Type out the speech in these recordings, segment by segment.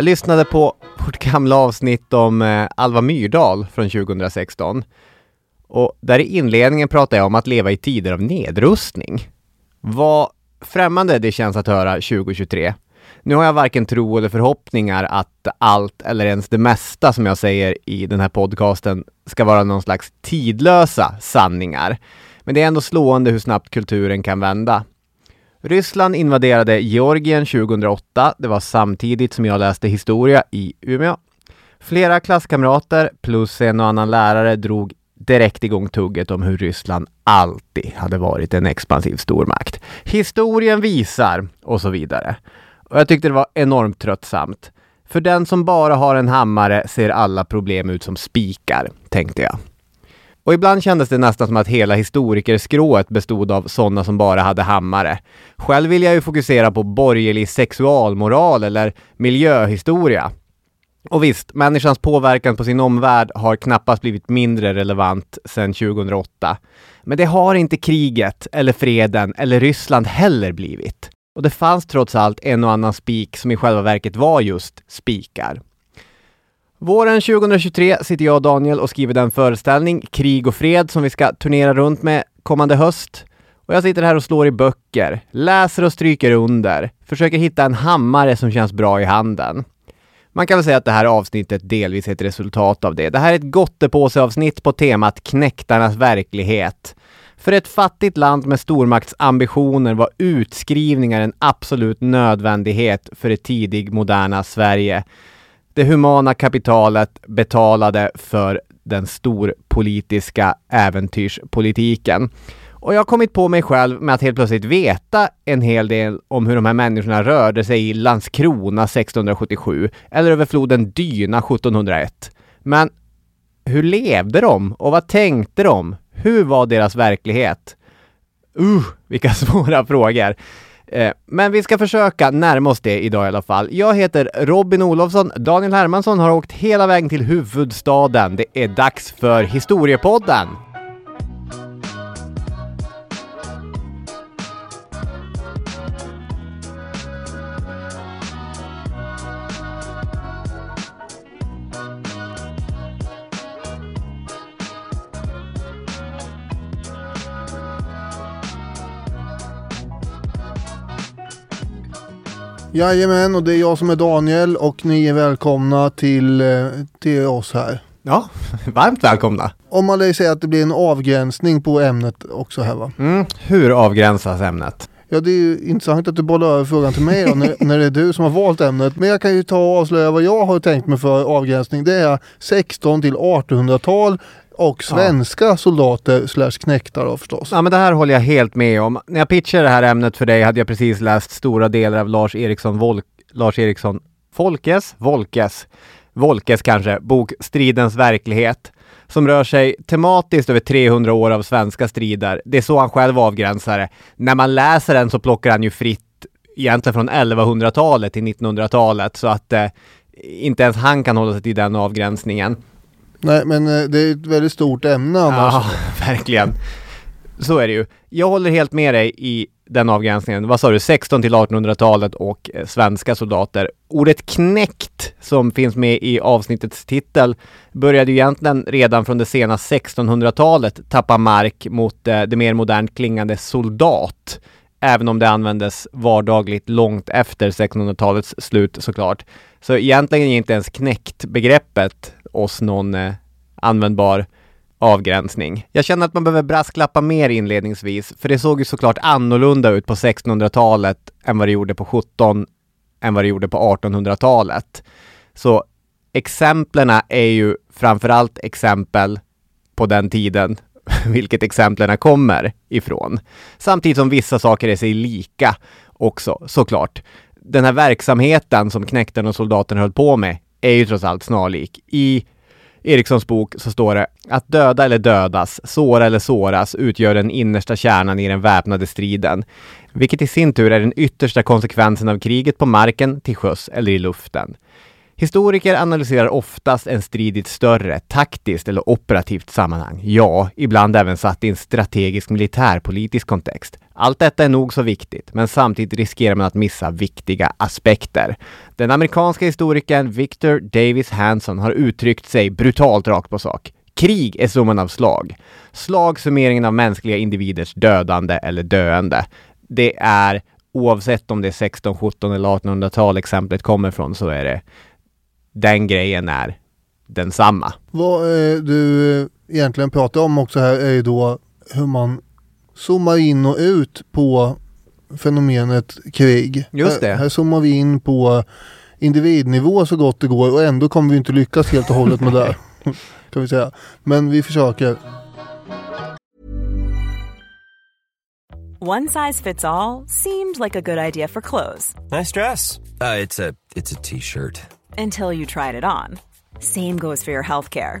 Jag lyssnade på vårt gamla avsnitt om eh, Alva Myrdal från 2016. Och där i inledningen pratade jag om att leva i tider av nedrustning. Vad främmande det känns att höra 2023. Nu har jag varken tro eller förhoppningar att allt eller ens det mesta som jag säger i den här podcasten ska vara någon slags tidlösa sanningar. Men det är ändå slående hur snabbt kulturen kan vända. Ryssland invaderade Georgien 2008. Det var samtidigt som jag läste historia i Umeå. Flera klasskamrater plus en och annan lärare drog direkt igång tugget om hur Ryssland alltid hade varit en expansiv stormakt. Historien visar och så vidare. Och jag tyckte det var enormt tröttsamt. För den som bara har en hammare ser alla problem ut som spikar, tänkte jag. Och ibland kändes det nästan som att hela historikerskrået bestod av sådana som bara hade hammare. Själv vill jag ju fokusera på borgerlig sexualmoral eller miljöhistoria. Och visst, människans påverkan på sin omvärld har knappast blivit mindre relevant sedan 2008. Men det har inte kriget, eller freden, eller Ryssland heller blivit. Och det fanns trots allt en och annan spik som i själva verket var just spikar. Våren 2023 sitter jag och Daniel och skriver den föreställning, Krig och fred, som vi ska turnera runt med kommande höst. Och jag sitter här och slår i böcker, läser och stryker under, försöker hitta en hammare som känns bra i handen. Man kan väl säga att det här avsnittet delvis är ett resultat av det. Det här är ett gottepåseavsnitt på temat knäktarnas verklighet. För ett fattigt land med stormaktsambitioner var utskrivningar en absolut nödvändighet för det tidig moderna Sverige. Det humana kapitalet betalade för den storpolitiska äventyrspolitiken. Och jag har kommit på mig själv med att helt plötsligt veta en hel del om hur de här människorna rörde sig i Landskrona 1677 eller över floden Dyna 1701. Men hur levde de och vad tänkte de? Hur var deras verklighet? Uh, vilka svåra frågor. Eh, men vi ska försöka närma oss det idag i alla fall. Jag heter Robin Olofsson. Daniel Hermansson har åkt hela vägen till huvudstaden. Det är dags för Historiepodden! Jajamän, och det är jag som är Daniel och ni är välkomna till, eh, till oss här. Ja, varmt välkomna! Om man säger att det blir en avgränsning på ämnet också här va? Mm, hur avgränsas ämnet? Ja, det är ju intressant att du bollar över frågan till mig då, när, när det är du som har valt ämnet. Men jag kan ju ta och avslöja vad jag har tänkt mig för avgränsning. Det är 16 till 1800-tal och svenska ja. soldater slash knäktar då förstås. Ja men det här håller jag helt med om. När jag pitchade det här ämnet för dig hade jag precis läst stora delar av Lars Eriksson, Volk, Lars Eriksson Folkes, Volkes, Volkes kanske, bok Stridens verklighet som rör sig tematiskt över 300 år av svenska strider. Det är så han själv avgränsar det. När man läser den så plockar han ju fritt egentligen från 1100-talet till 1900-talet så att eh, inte ens han kan hålla sig till den avgränsningen. Nej, men eh, det är ett väldigt stort ämne annars. Ja, verkligen. Så är det ju. Jag håller helt med dig i den avgränsningen. Vad sa du? 16 till 1800-talet och eh, svenska soldater. Ordet knäckt som finns med i avsnittets titel började ju egentligen redan från det sena 1600-talet tappa mark mot eh, det mer modernt klingande soldat. Även om det användes vardagligt långt efter 1600-talets slut såklart. Så egentligen är inte ens knäckt begreppet oss någon eh, användbar avgränsning. Jag känner att man behöver brasklappa mer inledningsvis, för det såg ju såklart annorlunda ut på 1600-talet än vad det gjorde på 17 än vad det gjorde på 1800-talet. Så exemplen är ju framförallt exempel på den tiden, vilket exemplen kommer ifrån. Samtidigt som vissa saker är sig lika också, såklart. Den här verksamheten som knäkten och soldaten höll på med är ju trots allt snarlik. I Erikssons bok så står det att döda eller dödas, såra eller såras utgör den innersta kärnan i den väpnade striden, vilket i sin tur är den yttersta konsekvensen av kriget på marken, till sjöss eller i luften. Historiker analyserar oftast en strid i ett större taktiskt eller operativt sammanhang. Ja, ibland även satt i en strategisk militärpolitisk kontext. Allt detta är nog så viktigt, men samtidigt riskerar man att missa viktiga aspekter. Den amerikanska historikern Victor Davis Hanson har uttryckt sig brutalt rakt på sak. Krig är summan av slag. Slag summeringen av mänskliga individers dödande eller döende. Det är oavsett om det är 16, 17 eller 1800-tal exemplet kommer från så är det den grejen är densamma. Vad eh, du eh, egentligen pratar om också här är ju då hur man zoomar in och ut på fenomenet krig. Just det. Här, här zoomar vi in på individnivå så gott det går och ändå kommer vi inte lyckas helt och hållet med det. kan vi säga. Men vi försöker. One size fits all seemed like a good idea for clothes Nice dress. Uh, it's a it's a t-shirt. until you tried it on. Same goes for your healthcare.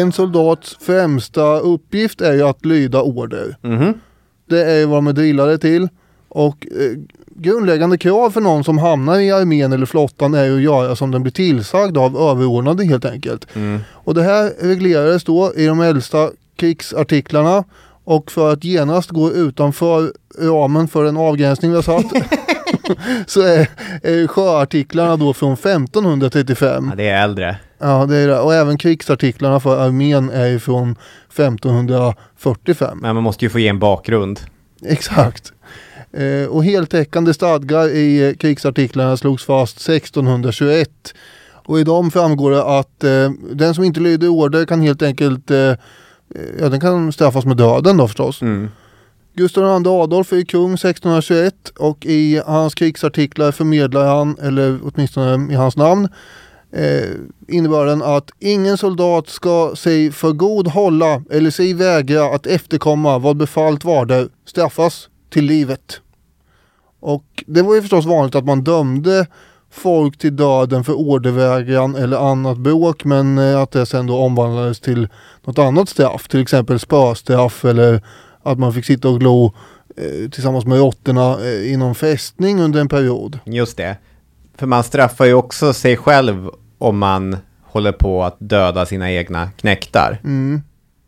En soldats främsta uppgift är ju att lyda order. Mhm. Det är ju vad de är drillade till. Och eh, grundläggande krav för någon som hamnar i armén eller flottan är ju att göra som den blir tillsagd av överordnade helt enkelt. Och det här reglerades då i de äldsta krigsartiklarna. Och för att genast gå utanför ramen för den avgränsning vi har satt så är, är sjöartiklarna då från 1535. Ja, det är äldre. Ja, det är det. Och även krigsartiklarna för armén är ju från 1545. Men man måste ju få ge en bakgrund. Exakt. Eh, och heltäckande stadgar i eh, krigsartiklarna slogs fast 1621. Och i dem framgår det att eh, den som inte lyder order kan helt enkelt eh, Ja, den kan straffas med döden då förstås. Mm. Gustav II Adolf är kung 1621 och i hans krigsartiklar förmedlar han, eller åtminstone i hans namn, eh, innebörden att ingen soldat ska sig för god hålla eller sig vägra att efterkomma vad befallt varder straffas till livet. Och det var ju förstås vanligt att man dömde folk till döden för ordervägran eller annat bråk men eh, att det sen då omvandlades till något annat straff, till exempel spöstraff eller att man fick sitta och glo eh, tillsammans med råttorna eh, inom fästning under en period. Just det. För man straffar ju också sig själv om man håller på att döda sina egna knäktar. Mm.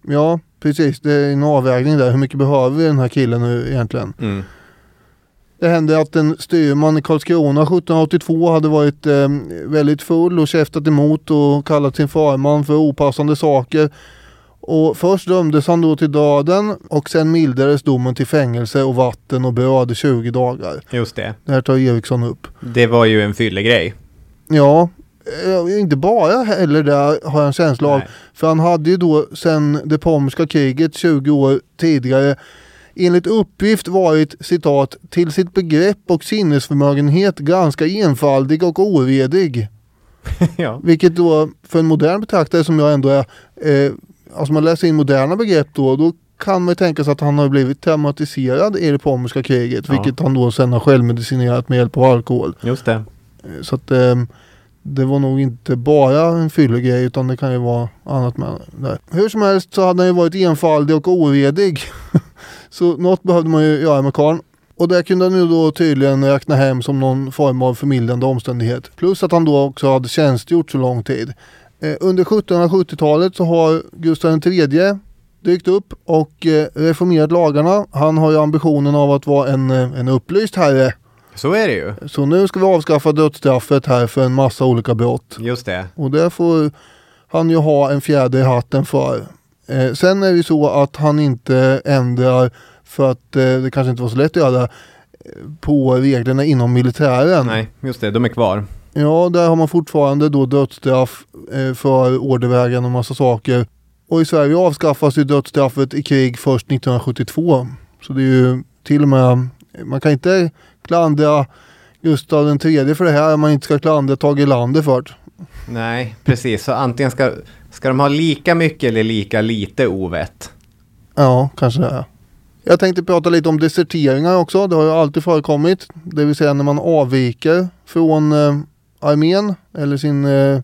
Ja, precis. Det är en avvägning där. Hur mycket behöver vi den här killen nu egentligen? Mm. Det hände att en styrman i Karlskrona 1782 hade varit eh, väldigt full och käftat emot och kallat sin farman för opassande saker. Och först dömdes han då till döden och sen mildades domen till fängelse och vatten och bröd i 20 dagar. Just det. Det här tar Eriksson upp. Det var ju en fyllegrej. Ja, eh, inte bara heller där har jag en känsla av. Nej. För han hade ju då sen det pommerska kriget 20 år tidigare enligt uppgift varit citat till sitt begrepp och sinnesförmögenhet ganska enfaldig och oredig. ja. Vilket då för en modern betraktare som jag ändå är, eh, alltså man läser in moderna begrepp då, då kan man ju tänka sig att han har blivit traumatiserad i det pommerska kriget, Ja. vilket han då sen har självmedicinerat med hjälp av alkohol. Just det. Eh, Så att eh, det var nog inte bara en fyllegrej utan det kan ju vara annat med det. Hur som helst så hade han ju varit enfaldig och oredig. så något behövde man ju göra med karln. Och det kunde han ju då tydligen räkna hem som någon form av förmildrande omständighet. Plus att han då också hade tjänstgjort så lång tid. Eh, under 1770-talet så har Gustav III dykt upp och eh, reformerat lagarna. Han har ju ambitionen av att vara en, eh, en upplyst herre. Så är det ju. Så nu ska vi avskaffa dödsstraffet här för en massa olika brott. Just det. Och det får han ju ha en fjäder i hatten för. Eh, sen är det ju så att han inte ändrar för att eh, det kanske inte var så lätt att göra på reglerna inom militären. Nej, just det. De är kvar. Ja, där har man fortfarande då dödsstraff eh, för ordervägen och massa saker. Och i Sverige avskaffas ju dödsstraffet i krig först 1972. Så det är ju till och med, man kan inte klandra Gustav den tredje för det här om man inte ska klandra Tage Erlander för det. Nej, precis. Så antingen ska, ska de ha lika mycket eller lika lite ovett. Ja, kanske det är. Jag tänkte prata lite om deserteringar också. Det har ju alltid förekommit. Det vill säga när man avviker från eh, armén eller sin eh,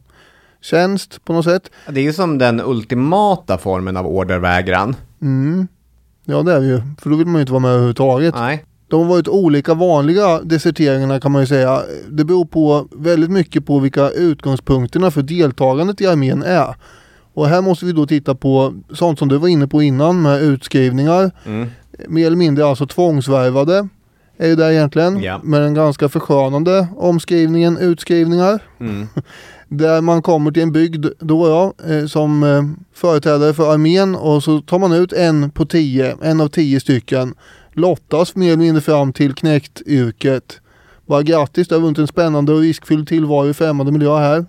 tjänst på något sätt. Det är ju som den ultimata formen av ordervägran. Mm. Ja det är det ju. För då vill man ju inte vara med överhuvudtaget. Nej. De har varit olika vanliga deserteringarna kan man ju säga. Det beror på väldigt mycket på vilka utgångspunkterna för deltagandet i armén är. Och här måste vi då titta på sånt som du var inne på innan med utskrivningar. Mm. Mer eller mindre alltså tvångsvärvade. Är ju det egentligen. Ja. Med den ganska förskönande omskrivningen utskrivningar. Mm. Där man kommer till en bygd då ja, eh, som eh, företrädare för armén och så tar man ut en på tio, en av tio stycken. Lottas mer eller mindre fram till knäcktyrket. Bara grattis, du har vunnit en spännande och riskfylld tillvaro i främmande miljö här.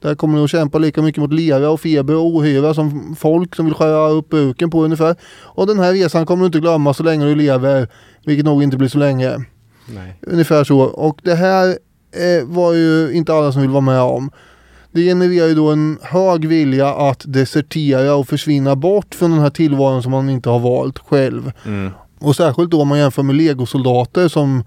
Där kommer du att kämpa lika mycket mot lera och feber och ohyra som folk som vill skära upp buken på ungefär. Och den här resan kommer du inte glömma så länge du lever, vilket nog inte blir så länge. Nej. Ungefär så. Och det här eh, var ju inte alla som vill vara med om. Det genererar ju då en hög vilja att desertera och försvinna bort från den här tillvaron som man inte har valt själv. Mm. Och särskilt då om man jämför med legosoldater som,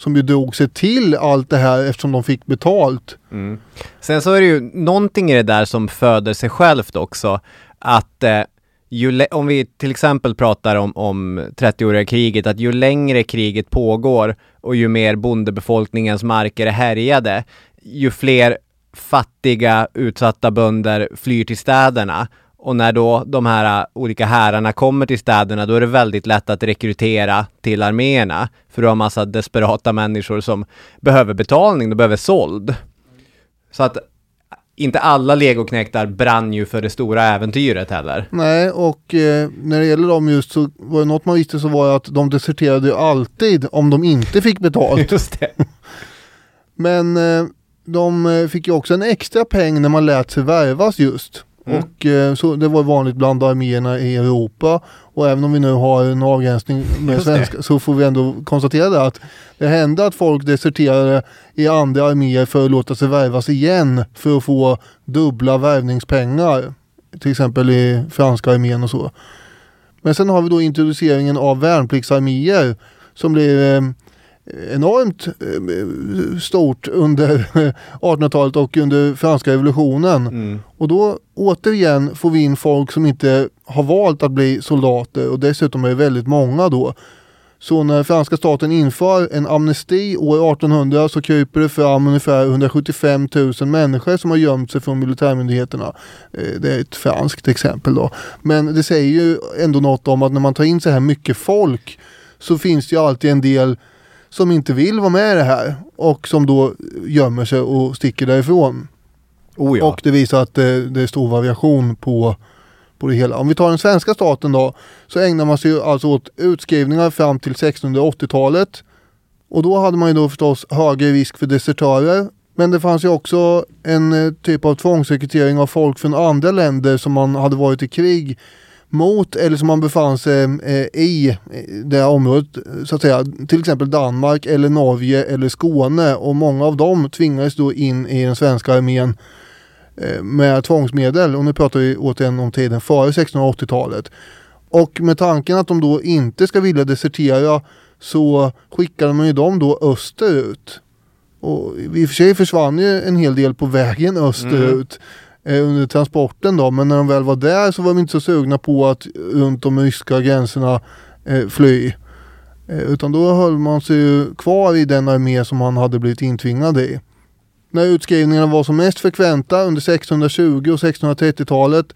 som ju drog sig till allt det här eftersom de fick betalt. Mm. Sen så är det ju någonting i det där som föder sig självt också. Att eh, ju om vi till exempel pratar om, om 30-åriga kriget, att ju längre kriget pågår och ju mer bondebefolkningens marker är härjade, ju fler fattiga, utsatta bönder flyr till städerna. Och när då de här äh, olika härarna kommer till städerna, då är det väldigt lätt att rekrytera till arméerna. För du har massa desperata människor som behöver betalning, de behöver såld. Så att inte alla legoknektar brann ju för det stora äventyret heller. Nej, och eh, när det gäller dem just så var det något man visste så var det att de deserterade ju alltid om de inte fick betalt. Just det. Men eh, de eh, fick ju också en extra peng när man lät sig värvas just. Mm. Och eh, så det var vanligt bland arméerna i Europa. Och även om vi nu har en avgränsning med svenska så får vi ändå konstatera det att det hände att folk deserterade i andra arméer för att låta sig värvas igen för att få dubbla värvningspengar. Till exempel i franska armén och så. Men sen har vi då introduceringen av värnpliktsarméer som blir eh, enormt eh, stort under 1800-talet och under franska revolutionen. Mm. Och då återigen får vi in folk som inte har valt att bli soldater och dessutom är det väldigt många då. Så när franska staten inför en amnesti år 1800 så kryper det fram ungefär 175 000 människor som har gömt sig från militärmyndigheterna. Eh, Det är ett franskt exempel då. Men det säger ju ändå något om att när man tar in så här mycket folk så finns det ju alltid en del som inte vill vara med i det här och som då gömmer sig och sticker därifrån. Oh ja. Och det visar att det, det är stor variation på, på det hela. Om vi tar den svenska staten då så ägnar man sig alltså åt utskrivningar fram till 1680-talet. Och då hade man ju då förstås högre risk för desertörer. Men det fanns ju också en eh, typ av tvångsrekrytering av folk från andra länder som man hade varit i krig mot eller som man befann sig eh, i eh, det här området så att säga. Till exempel Danmark eller Norge eller Skåne och många av dem tvingades då in i den svenska armén eh, med tvångsmedel och nu pratar vi återigen om tiden före 1680-talet. Och med tanken att de då inte ska vilja desertera så skickade man ju dem då österut. Och i och för sig försvann ju en hel del på vägen österut eh, Eh, under transporten då. Men när de väl var där så var de inte så sugna på att runt de ryska gränserna eh, fly. Eh, utan då höll man sig ju kvar i den armé som man hade blivit intvingad i. När utskrivningarna var som mest frekventa under 1620 och 1630-talet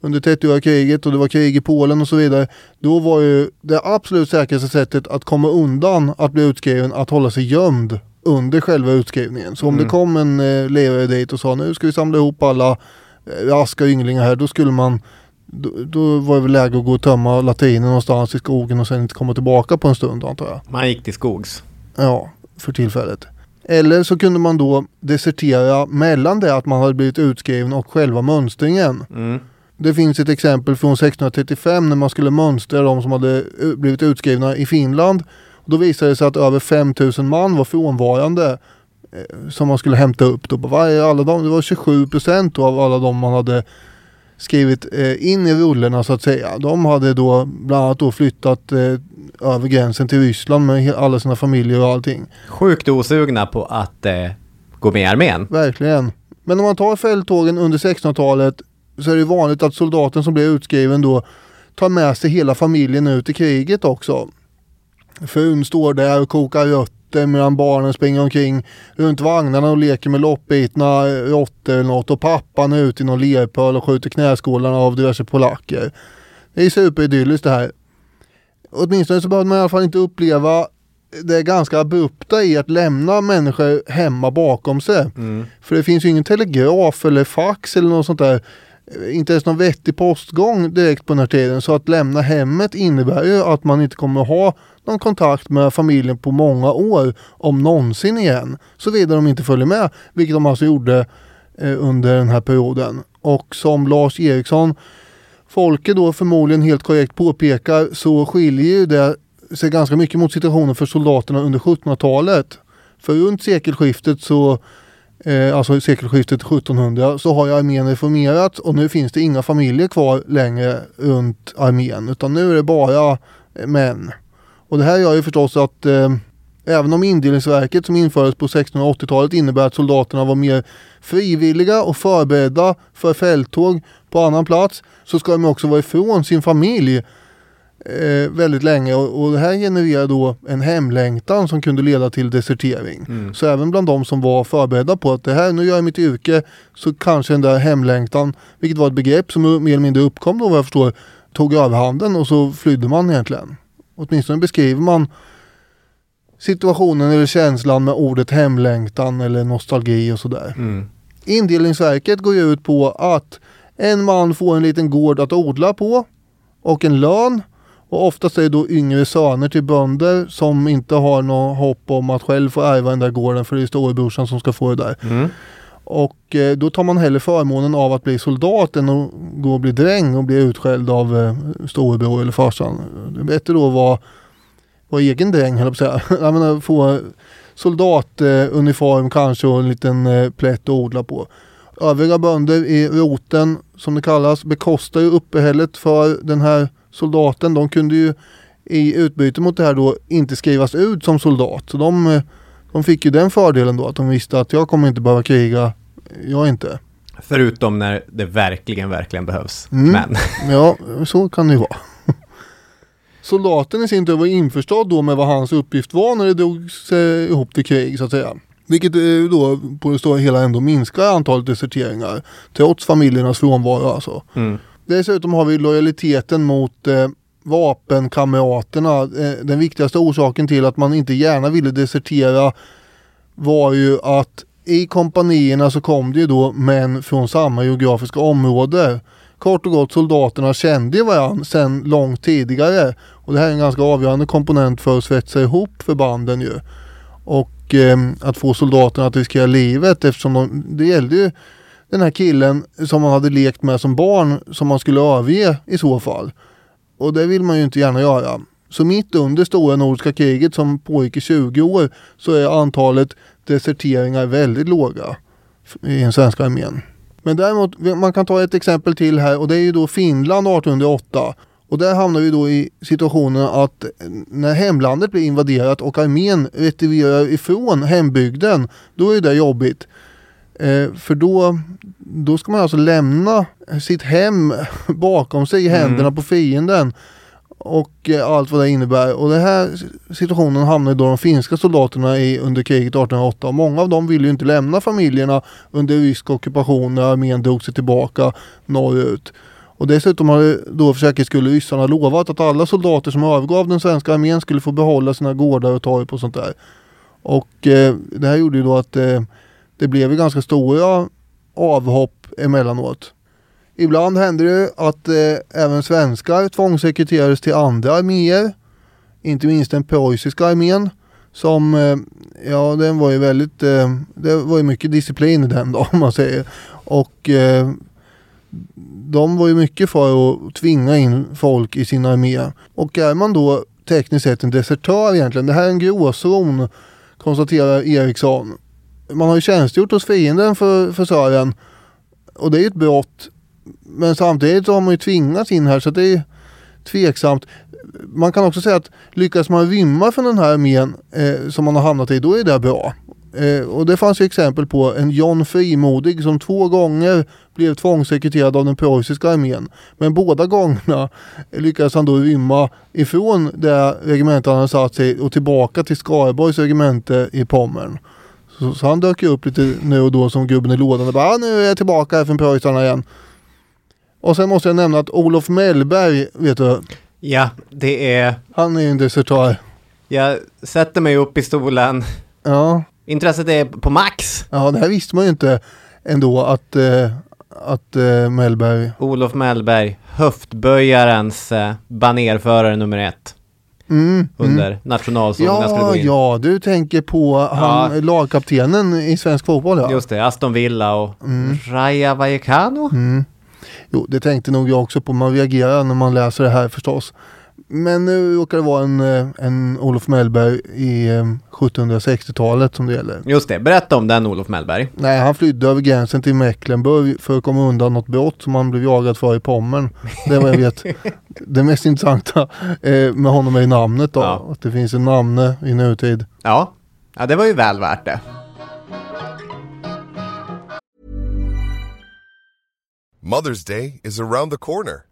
under 30-åriga kriget och det var krig i Polen och så vidare. Då var ju det absolut säkraste sättet att komma undan att bli utskriven att hålla sig gömd under själva utskrivningen. Så om Mm. det kom en eh, ledare dit och sa nu ska vi samla ihop alla eh, raska ynglingar här, då skulle man då, då var det väl läge att gå och tömma latinen någonstans i skogen och sen inte komma tillbaka på en stund antar jag. Man gick till skogs. Ja, för tillfället. Eller så kunde man då desertera mellan det att man hade blivit utskriven och själva mönstringen. Mm. Det finns ett exempel från 1635 när man skulle mönstra de som hade eh, blivit utskrivna i Finland. Då visade det sig att över 5000 man var frånvarande eh, som man skulle hämta upp. Då. Är alla de? Det var 27 procent av alla de man hade skrivit eh, in i rullorna så att säga. De hade då bland annat då flyttat eh, över gränsen till Ryssland med alla sina familjer och allting. Sjukt osugna på att eh, gå med i armén. Verkligen. Men om man tar fälttågen under 1600-talet så är det vanligt att soldaten som blir utskriven då tar med sig hela familjen ut i kriget också. Frun står där och kokar rötter medan barnen springer omkring runt vagnarna och leker med loppbitna råttor eller något och pappan är ute i någon lerpöl och skjuter knäskålarna av diverse polacker. Det är superidylliskt det här. Åtminstone så behöver man i alla fall inte uppleva det ganska abrupta i att lämna människor hemma bakom sig. För det finns ju ingen telegraf eller fax eller något sånt där. Eh, Inte ens någon vettig postgång direkt på den här tiden. Så att lämna hemmet innebär ju att man inte kommer ha någon kontakt med familjen på många år. Om någonsin igen. Såvida de inte följer med. Vilket de alltså gjorde eh, under den här perioden. Och som Lars Eriksson Folke då förmodligen helt korrekt påpekar så skiljer ju det sig ganska mycket mot situationen för soldaterna under 1700-talet. För runt sekelskiftet så eh, alltså sekelskiftet 1700 så har ju armén reformerats och nu finns det inga familjer kvar längre runt armén utan nu är det bara eh, män. Och det här gör ju förstås att eh, även om indelningsverket som infördes på 1680-talet innebär att soldaterna var mer frivilliga och förberedda för fälttåg på annan plats så ska de också vara ifrån sin familj eh, väldigt länge och, och det här genererar då en hemlängtan som kunde leda till desertering. Så även bland de som var förberedda på att det här, nu gör jag mitt yrke, så kanske den där hemlängtan, vilket var ett begrepp som mer eller mindre uppkom då vad jag förstår, tog överhanden och så flydde man egentligen. Åtminstone beskriver man situationen eller känslan med ordet hemlängtan eller nostalgi och sådär. Mm. Indelningsverket går ju ut på att en man får en liten gård att odla på och en lön. Och oftast är det då yngre söner till bönder som inte har något hopp om att själv få ärva den där gården för det är storebrorsan som ska få det där. Mm. Och eh, då tar man hellre förmånen av att bli soldat än att gå och bli dräng och bli utskälld av eh, storebror eller farsan. Det är bättre då att vara, vara egen dräng höll jag på att säga. Jag menar, få soldatuniform eh, kanske och en liten eh, plätt att odla på. Övriga bönder i roten som det kallas bekostar ju uppehället för den här soldaten. De kunde ju i utbyte mot det här då inte skrivas ut som soldat. Så de, eh, de fick ju den fördelen då att de visste att jag kommer inte behöva kriga. Jag inte. Förutom när det verkligen, verkligen behövs. Mm. Men, Ja, så kan det ju vara. Soldaten i sin tur var införstådd då med vad hans uppgift var när det drogs ihop till krig så att säga. Vilket eh, då på det stora hela ändå minskar antalet deserteringar. Trots familjernas frånvaro alltså. mm. Dessutom har vi lojaliteten mot eh, vapenkamraterna. Eh, den viktigaste orsaken till att man inte gärna ville desertera var ju att i kompanierna så kom det ju då män från samma geografiska område. Kort och gott soldaterna kände ju varandra sedan långt tidigare. Och det här är en ganska avgörande komponent för att svetsa ihop förbanden ju. Och eh, att få soldaterna att riskera livet eftersom de, det gällde ju den här killen som man hade lekt med som barn som man skulle överge i så fall. Och det vill man ju inte gärna göra. Så mitt under stora nordiska kriget som pågick i 20 år så är antalet deserteringar väldigt låga i den svenska armén. Men däremot, man kan ta ett exempel till här och det är ju då Finland 1808. Och där hamnar vi då i situationen att när hemlandet blir invaderat och armén retirerar ifrån hembygden, då är det jobbigt. Eh, för då, då ska man alltså lämna sitt hem bakom sig i händerna Mm. på fienden. Och eh, allt vad det innebär. Och den här situationen hamnade då de finska soldaterna i under kriget 1808. Och många av dem ville ju inte lämna familjerna under rysk ockupation när armén drog sig tillbaka norrut. Och dessutom hade då för säkerhets skull ryssarna lovat att alla soldater som övergav den svenska armén skulle få behålla sina gårdar och torp och sånt där. Och eh, det här gjorde ju då att eh, det blev ju ganska stora avhopp emellanåt. Ibland hände det att eh, även svenskar tvångsrekryterades till andra arméer. Inte minst den preussiska armén. Som, eh, ja den var ju väldigt, eh, det var ju mycket disciplin i den då om man säger. Och eh, de var ju mycket för att tvinga in folk i sin armé. Och är man då tekniskt sett en desertör egentligen, det här är en gråzon konstaterar Eriksson. Man har ju tjänstgjort hos fienden för, för Sören och det är ju ett brott. Men samtidigt så har man ju tvingats in här så det är tveksamt. Man kan också säga att lyckas man rymma från den här armén eh, som man har hamnat i, då är det bra. Eh, och det fanns ju exempel på en John Frimodig som två gånger blev tvångsrekryterad av den preussiska armén. Men båda gångerna lyckades han då rymma ifrån det regemente han hade satt sig och tillbaka till Skaraborgs regemente i Pommern. Så, så han dök ju upp lite nu och då som gubben i lådan och bara ah, nu är jag tillbaka här från preussarna igen. Och sen måste jag nämna att Olof Mellberg, vet du, Ja, det är... han är ju en desertör. Jag sätter mig upp i stolen. Ja, Intresset är på max. ja, det här visste man ju inte ändå att, eh, att eh, Mellberg Olof Mellberg, höftböjarens eh, banerförare nummer ett Mm, under mm. nationalsången skulle Ja, gå in. ja, du tänker på han, Ja. lagkaptenen i svensk fotboll ja. Just det, Aston Villa och Mm. Raja Vallecano. Mm. Jo, det tänkte nog jag också på. Man reagerar när man läser det här förstås. Men nu råkar det vara en, eh, en Olof Mellberg i eh, 1760-talet som det gäller. Just det, berätta om den Olof Mellberg. Nej, han flydde över gränsen till Mecklenburg för att komma undan något brott som han blev jagad för i Pommern. Det vad jag vet. det mest intressanta eh, med honom är namnet då. Ja. Att det finns en namne i nutid. Ja. ja, det var ju väl värt det. Mother's Day is around the corner.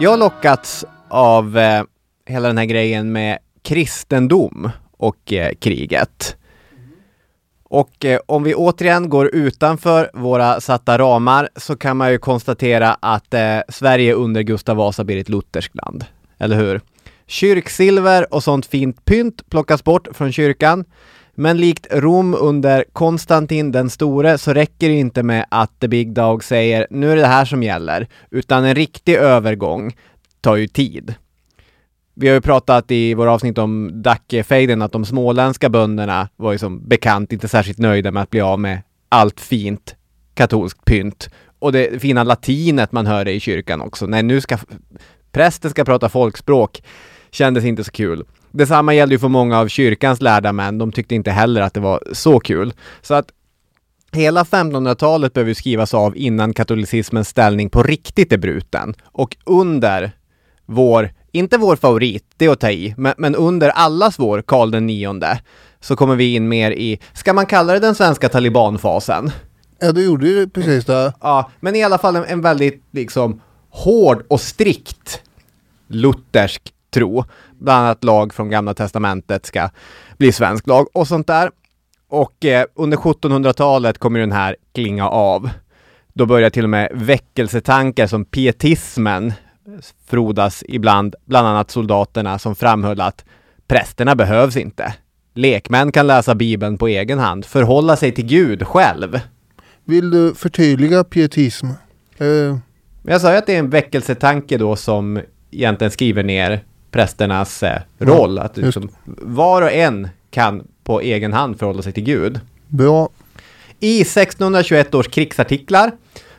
Jag har lockats av eh, hela den här grejen med kristendom och eh, kriget. Och eh, om vi återigen går utanför våra satta ramar så kan man ju konstatera att eh, Sverige under Gustav Vasa blir ett lutherskt land. Eller hur? Kyrksilver och sånt fint pynt plockas bort från kyrkan. Men likt Rom under Konstantin den store så räcker det inte med att The Big Dog säger nu är det det här som gäller, utan en riktig övergång tar ju tid. Vi har ju pratat i våra avsnitt om Dackefejden att de småländska bönderna var ju som bekant inte särskilt nöjda med att bli av med allt fint katolskt pynt Och det fina latinet man hörde i kyrkan också. Nej, nu ska prästen ska prata folkspråk. Kändes inte så kul. Detsamma gällde ju för många av kyrkans lärda män. De tyckte inte heller att det var så kul. Så att hela 1500-talet behöver skrivas av innan katolicismens ställning på riktigt är bruten. Och under vår, inte vår favorit, det är att ta i, men, men under allas vår Karl den nionde så kommer vi in mer i, ska man kalla det den svenska talibanfasen? Ja, du gjorde ju precis det. Ja, men i alla fall en, en väldigt liksom hård och strikt luthersk tro. Bland annat lag från Gamla Testamentet ska bli svensk lag och sånt där. Och eh, under 1700-talet kommer den här klinga av. Då börjar till och med väckelsetankar som pietismen frodas ibland, bland annat soldaterna som framhöll att prästerna behövs inte. Lekmän kan läsa Bibeln på egen hand, förhålla sig till Gud själv. Vill du förtydliga pietism? Eh, Jag sa ju att det är en väckelsetanke då som egentligen skriver ner prästernas eh, roll. att just liksom, var och en kan på egen hand förhålla sig till Gud. bra. I 1621 års krigsartiklar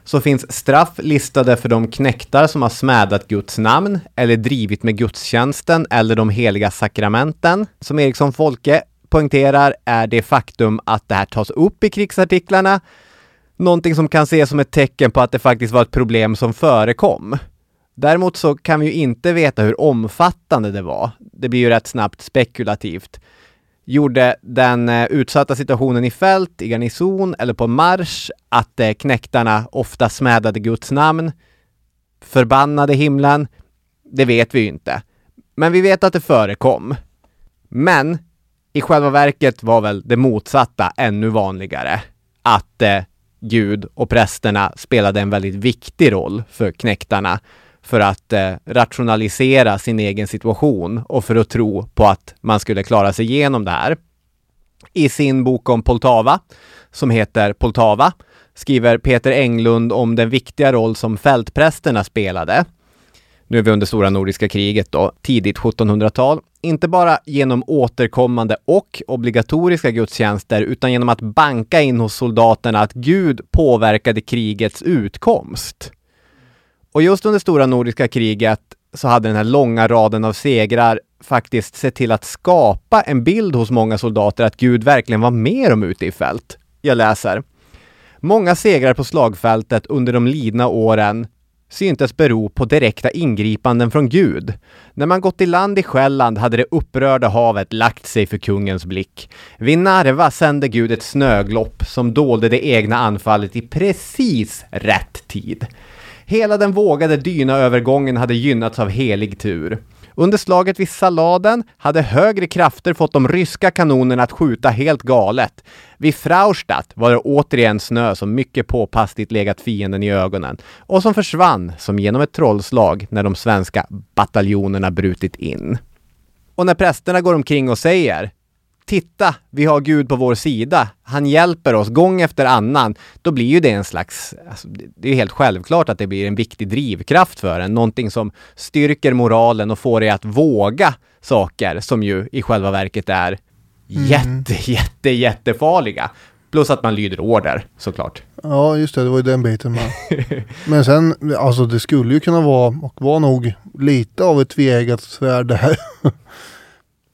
så finns straff listade för de knektar som har smädat Guds namn eller drivit med gudstjänsten eller de heliga sakramenten. Som Eriksson Folke poängterar är det faktum att det här tas upp i krigsartiklarna någonting som kan ses som ett tecken på att det faktiskt var ett problem som förekom. Däremot så kan vi ju inte veta hur omfattande det var. Det blir ju rätt snabbt spekulativt. Gjorde den eh, utsatta situationen i fält, i garnison eller på marsch att eh, knäktarna knektarna ofta smädade Guds namn, förbannade himlen? Det vet vi ju inte. Men vi vet att det förekom. Men i själva verket var väl det motsatta ännu vanligare. Att eh, Gud och prästerna spelade en väldigt viktig roll för knektarna för att eh, rationalisera sin egen situation och för att tro på att man skulle klara sig igenom det här. I sin bok om Poltava, som heter Poltava, skriver Peter Englund om den viktiga roll som fältprästerna spelade. Nu är vi under stora nordiska kriget då, tidigt 1700-tal. Inte bara genom återkommande och obligatoriska gudstjänster, utan genom att banka in hos soldaterna att Gud påverkade krigets utkomst. Och just under stora nordiska kriget så hade den här långa raden av segrar faktiskt sett till att skapa en bild hos många soldater att Gud verkligen var med dem ute i fält. Jag läser. Många segrar på slagfältet under de lidna åren syntes bero på direkta ingripanden från Gud. När man gått i land i Själland hade det upprörda havet lagt sig för kungens blick. Vid Narva sände Gud ett snöglopp som dolde det egna anfallet i precis rätt tid. Hela den vågade dynaövergången hade gynnats av helig tur. Under slaget vid Saladen hade högre krafter fått de ryska kanonerna att skjuta helt galet. Vid Fraustadt var det återigen snö som mycket påpassligt legat fienden i ögonen och som försvann som genom ett trollslag när de svenska bataljonerna brutit in. Och när prästerna går omkring och säger Titta, vi har Gud på vår sida. Han hjälper oss gång efter annan. Då blir ju det en slags, alltså, det är helt självklart att det blir en viktig drivkraft för en. Någonting som styrker moralen och får dig att våga saker som ju i själva verket är jätte, jätte, jättefarliga. Plus att man lyder order såklart. Ja, just det. Det var ju den biten med. Men sen, alltså det skulle ju kunna vara och var nog lite av ett tveeggat svärd det här.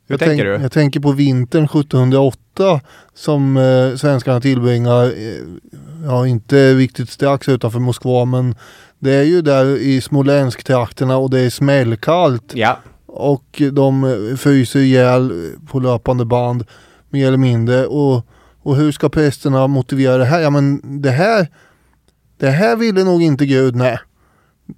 Hur jag tänker tänk- du? Jag tänker på vintern 1708 som eh, svenskarna tillbringar, eh, ja inte riktigt strax utanför Moskva men det är ju där i Smolensk-trakterna och det är smällkallt Ja, och de eh, fryser ihjäl eh, på löpande band mer eller mindre och, och hur ska prästerna motivera det här? Ja men det här, det här ville nog inte Gud, nej.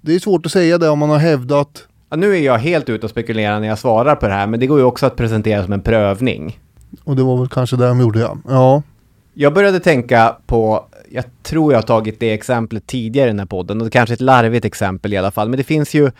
Det är svårt att säga det om man har hävdat Ja, nu är jag helt ute och spekulerar när jag svarar på det här, men det går ju också att presentera som en prövning. och det var väl kanske det de gjorde ja. Ja, Jag började tänka på, jag tror jag har tagit det exemplet tidigare i den här podden, och det är kanske ett larvigt exempel i alla fall, men det finns ju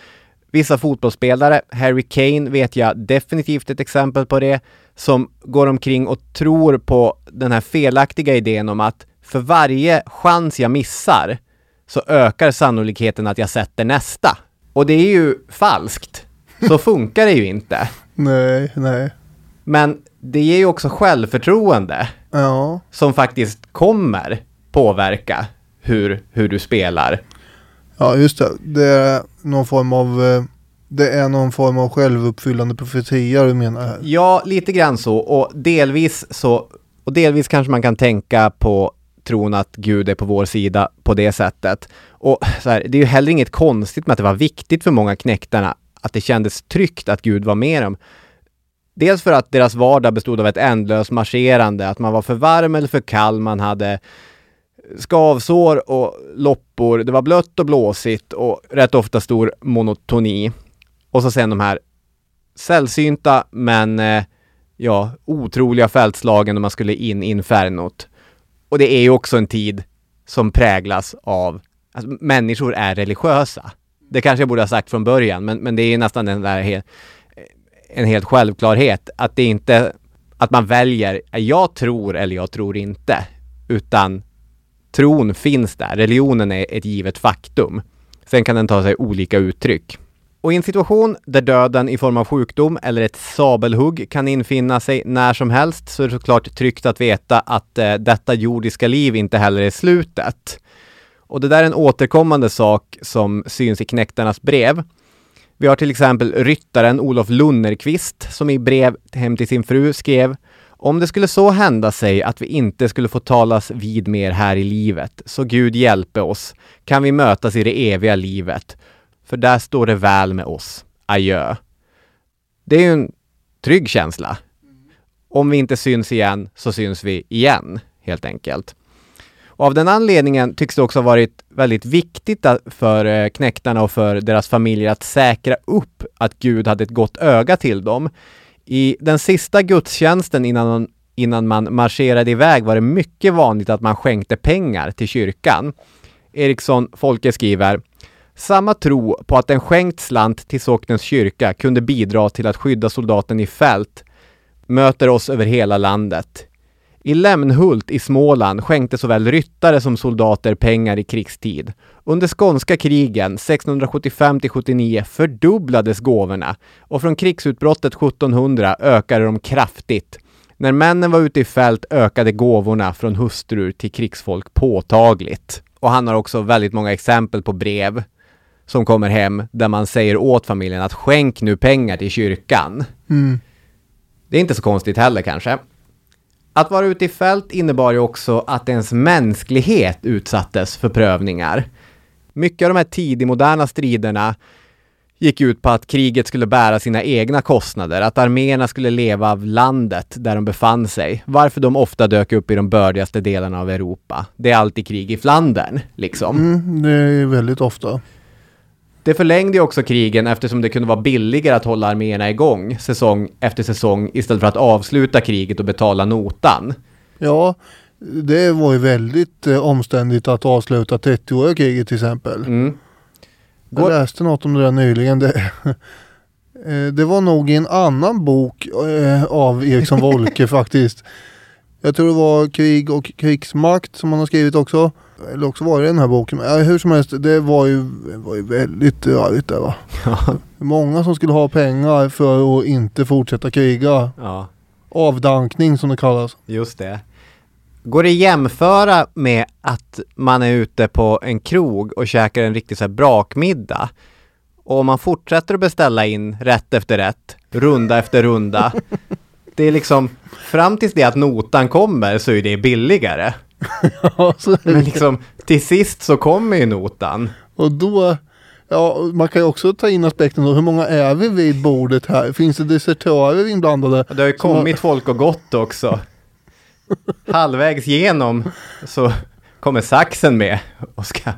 vissa fotbollsspelare, Harry Kane vet jag definitivt ett exempel på det, som går omkring och tror på den här felaktiga idén om att för varje chans jag missar så ökar sannolikheten att jag sätter nästa. Och det är ju falskt. Så funkar det ju inte. nej, nej. Men det ger ju också självförtroende Ja, som faktiskt kommer påverka hur, hur du spelar. Ja, just det. Det är någon form av eh, det är någon form av självuppfyllande profetia du menar här? Ja, lite grann så. Och delvis så, och delvis kanske man kan tänka på tron att Gud är på vår sida på det sättet. Och så här, det är ju heller inget konstigt med att det var viktigt för många knäktarna att det kändes tryggt att Gud var med dem. Dels för att deras vardag bestod av ett ändlöst marscherande, att man var för varm eller för kall, man hade skavsår och loppor, det var blött och blåsigt och rätt ofta stor monotoni. Och så sen de här sällsynta men eh, ja, otroliga fältslagen när man skulle in i infernot. Och det är ju också en tid som präglas av, alltså människor är religiösa. Det kanske jag borde ha sagt från början, men, men det är nästan en, där en helt självklarhet att det inte, att man väljer, jag tror eller jag tror inte, utan tron finns där. Religionen är ett givet faktum. Sen kan den ta sig olika uttryck. Och i en situation där döden i form av sjukdom eller ett sabelhugg kan infinna sig när som helst så är det såklart tryggt att veta att eh, detta jordiska liv inte heller är slutet. Och det där är en återkommande sak som syns i knäktarnas brev. Vi har till exempel ryttaren Olof Lunnerqvist som i brev hem till sin fru skrev om det skulle så hända sig att vi inte skulle få talas vid mer här i livet, så Gud hjälpe oss, kan vi mötas i det eviga livet för där står det väl med oss. Adjö. Det är ju en trygg känsla. Om vi inte syns igen så syns vi igen, helt enkelt. Och av den anledningen tycks det också ha varit väldigt viktigt för eh, knäktarna och för deras familjer att säkra upp att Gud hade ett gott öga till dem. I den sista gudstjänsten innan innan man marscherade iväg var det mycket vanligt att man skänkte pengar till kyrkan. Eriksson Folke skriver samma tro på att en skänkt slant till socknens kyrka kunde bidra till att skydda soldaten i fält möter oss över hela landet. I Lämnhult i Småland skänkte såväl ryttare som soldater pengar i krigstid. Under skånska krigen 1675-79 fördubblades gåvorna och från krigsutbrottet 1700 ökade de kraftigt. När männen var ute i fält ökade gåvorna från hustrur till krigsfolk påtagligt. Och han har också väldigt många exempel på brev som kommer hem där man säger åt familjen att skänk nu pengar till kyrkan. Mm. Det är inte så konstigt heller kanske. Att vara ute i fält innebar ju också att ens mänsklighet utsattes för prövningar. Mycket av de här tidigmoderna striderna gick ut på att kriget skulle bära sina egna kostnader, att arméerna skulle leva av landet där de befann sig, varför de ofta dök upp i de bördigaste delarna av Europa. Det är alltid krig i Flandern, liksom. Mm, det är väldigt ofta. Det förlängde ju också krigen eftersom det kunde vara billigare att hålla arméerna igång säsong efter säsong istället för att avsluta kriget och betala notan. Ja, det var ju väldigt eh, omständigt att avsluta 30-åriga kriget till exempel. Mm. Jag läste något om det där nyligen. Det, eh, det var nog i en annan bok eh, av Eriksson Wolke faktiskt. Jag tror det var Krig och krigsmakt som han har skrivit också. Eller också var det den här boken. Ja, hur som helst, det var ju, var ju väldigt rörigt där va. Många som skulle ha pengar för att inte fortsätta kriga. Ja. Avdankning som det kallas. Just det. Går det att jämföra med att man är ute på en krog och käkar en riktig så här brakmiddag och man fortsätter att beställa in rätt efter rätt, runda efter runda. Det är liksom, fram tills det att notan kommer så är det billigare. ja, så är Men liksom, till sist så kommer ju notan. Och då, ja man kan ju också ta in aspekten då, hur många är vi vid bordet här? Finns det desertörer inblandade? Det har ju Som har- kommit folk och gått också. Halvvägs igenom så kommer saxen med och ska,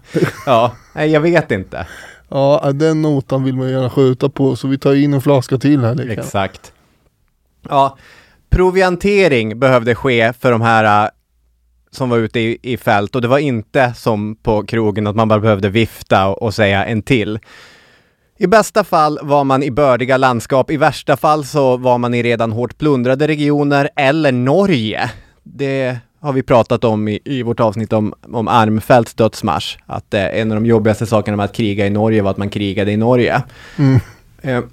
ja, nej jag vet inte. Ja, den notan vill man gärna skjuta på så vi tar in en flaska till här. lika. Exakt. Ja, proviantering behövde ske för de här äh, som var ute i, i fält och det var inte som på krogen att man bara behövde vifta och, och säga en till. I bästa fall var man i bördiga landskap, i värsta fall så var man i redan hårt plundrade regioner eller Norge. Det har vi pratat om i, i vårt avsnitt om, om Armfeldts dödsmarsch. Att eh, en av de jobbigaste sakerna med att kriga i Norge var att man krigade i Norge. Mm. Eh,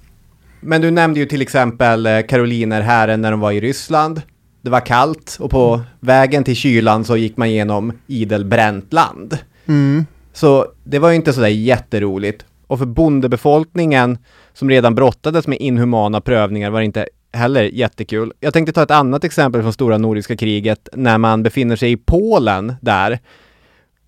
men du nämnde ju till exempel eh, karolinerhären när de var i Ryssland. Det var kallt och på vägen till kylan så gick man genom idel bränt land. Mm. Så det var ju inte sådär jätteroligt. Och för bondebefolkningen som redan brottades med inhumana prövningar var det inte heller jättekul. Jag tänkte ta ett annat exempel från stora nordiska kriget när man befinner sig i Polen där.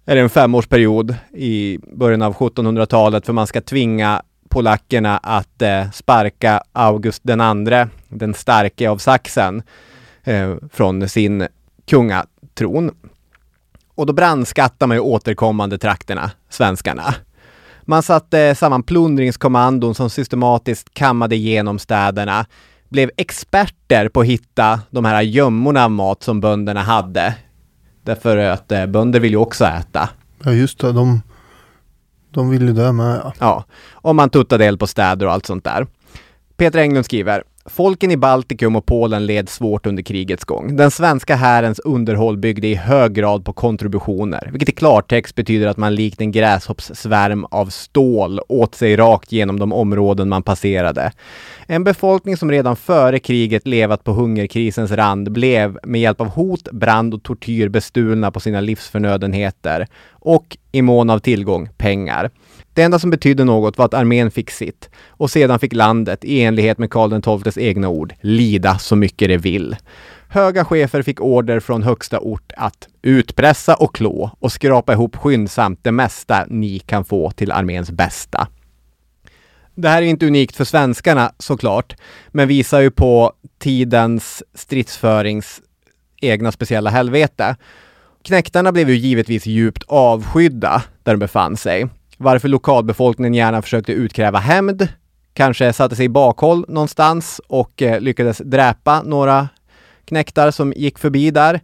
Är det en femårsperiod i början av 1700-talet för man ska tvinga polackerna att eh, sparka August den andre, den starke av Sachsen, eh, från sin kungatron. Och då brandskattar man ju återkommande trakterna, svenskarna. Man satte samman plundringskommandon som systematiskt kammade igenom städerna, blev experter på att hitta de här gömmorna av mat som bönderna hade. Därför att eh, bönder vill ju också äta. Ja just det, de, de vill ju det med ja. Ja, Om man tuttade eld på städer och allt sånt där. Peter Englund skriver Folken i Baltikum och Polen led svårt under krigets gång. Den svenska härens underhåll byggde i hög grad på kontributioner, vilket i klartext betyder att man likt en gräshoppssvärm av stål åt sig rakt genom de områden man passerade. En befolkning som redan före kriget levat på hungerkrisens rand blev med hjälp av hot, brand och tortyr bestulna på sina livsförnödenheter och i mån av tillgång pengar. Det enda som betydde något var att armén fick sitt och sedan fick landet, i enlighet med Karl XIIs egna ord, lida så mycket det vill. Höga chefer fick order från högsta ort att utpressa och klå och skrapa ihop skyndsamt det mesta ni kan få till arméns bästa. Det här är inte unikt för svenskarna såklart, men visar ju på tidens stridsförings egna speciella helvete. Knäktarna blev ju givetvis djupt avskydda där de befann sig varför lokalbefolkningen gärna försökte utkräva hämnd, kanske satte sig i bakhåll någonstans och eh, lyckades dräpa några knäktar som gick förbi där.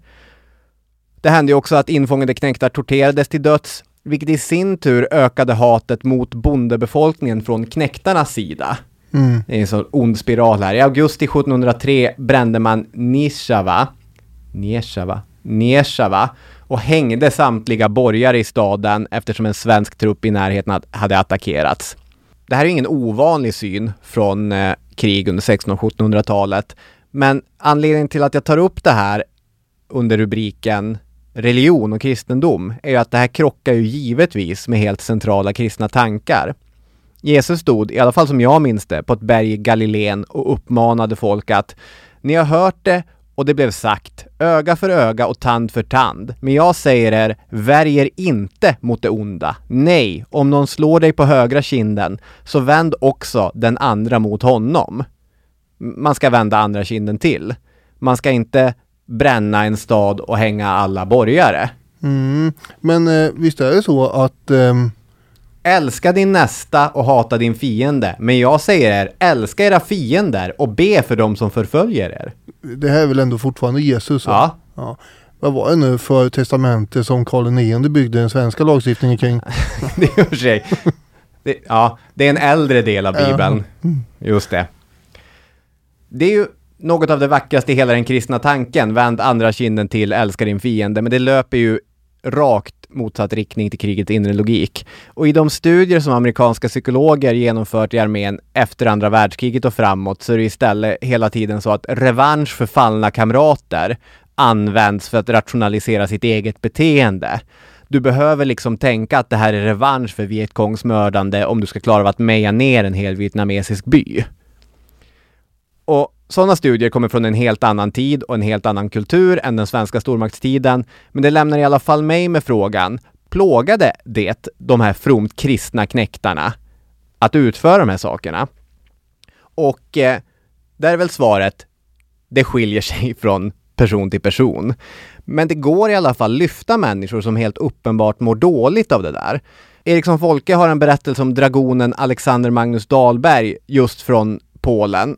Det hände ju också att infångade knäktar torterades till döds, vilket i sin tur ökade hatet mot bondebefolkningen från knäktarnas sida. Mm. Det är en sån ond spiral här. I augusti 1703 brände man Nishava, Neshava, Neshava och hängde samtliga borgare i staden eftersom en svensk trupp i närheten hade attackerats. Det här är ingen ovanlig syn från eh, krig under 1600 och 1700-talet. Men anledningen till att jag tar upp det här under rubriken religion och kristendom är ju att det här krockar ju givetvis med helt centrala kristna tankar. Jesus stod, i alla fall som jag minns det, på ett berg i Galileen och uppmanade folk att ni har hört det och det blev sagt, öga för öga och tand för tand. Men jag säger er, värjer inte mot det onda. Nej, om någon slår dig på högra kinden, så vänd också den andra mot honom. Man ska vända andra kinden till. Man ska inte bränna en stad och hänga alla borgare. Mm. Men eh, visst är det så att eh Älska din nästa och hata din fiende. Men jag säger er, älska era fiender och be för dem som förföljer er. Det här är väl ändå fortfarande Jesus? Ja. ja. Vad var det nu för testamente som Karl IX byggde den svenska lagstiftningen kring? det är för sig. Det, ja, det är en äldre del av Bibeln. Just det. Det är ju något av det vackraste i hela den kristna tanken. Vänd andra kinden till, älska din fiende. Men det löper ju rakt motsatt riktning till krigets inre logik. Och i de studier som amerikanska psykologer genomfört i armén efter andra världskriget och framåt så är det istället hela tiden så att revansch för fallna kamrater används för att rationalisera sitt eget beteende. Du behöver liksom tänka att det här är revansch för Vietkongs mördande om du ska klara av att meja ner en hel vietnamesisk by. Och sådana studier kommer från en helt annan tid och en helt annan kultur än den svenska stormaktstiden. Men det lämnar i alla fall mig med frågan, plågade det de här fromt kristna knäktarna att utföra de här sakerna? Och eh, där är väl svaret, det skiljer sig från person till person. Men det går i alla fall lyfta människor som helt uppenbart mår dåligt av det där. Eriksson Folke har en berättelse om dragonen Alexander Magnus Dahlberg just från Polen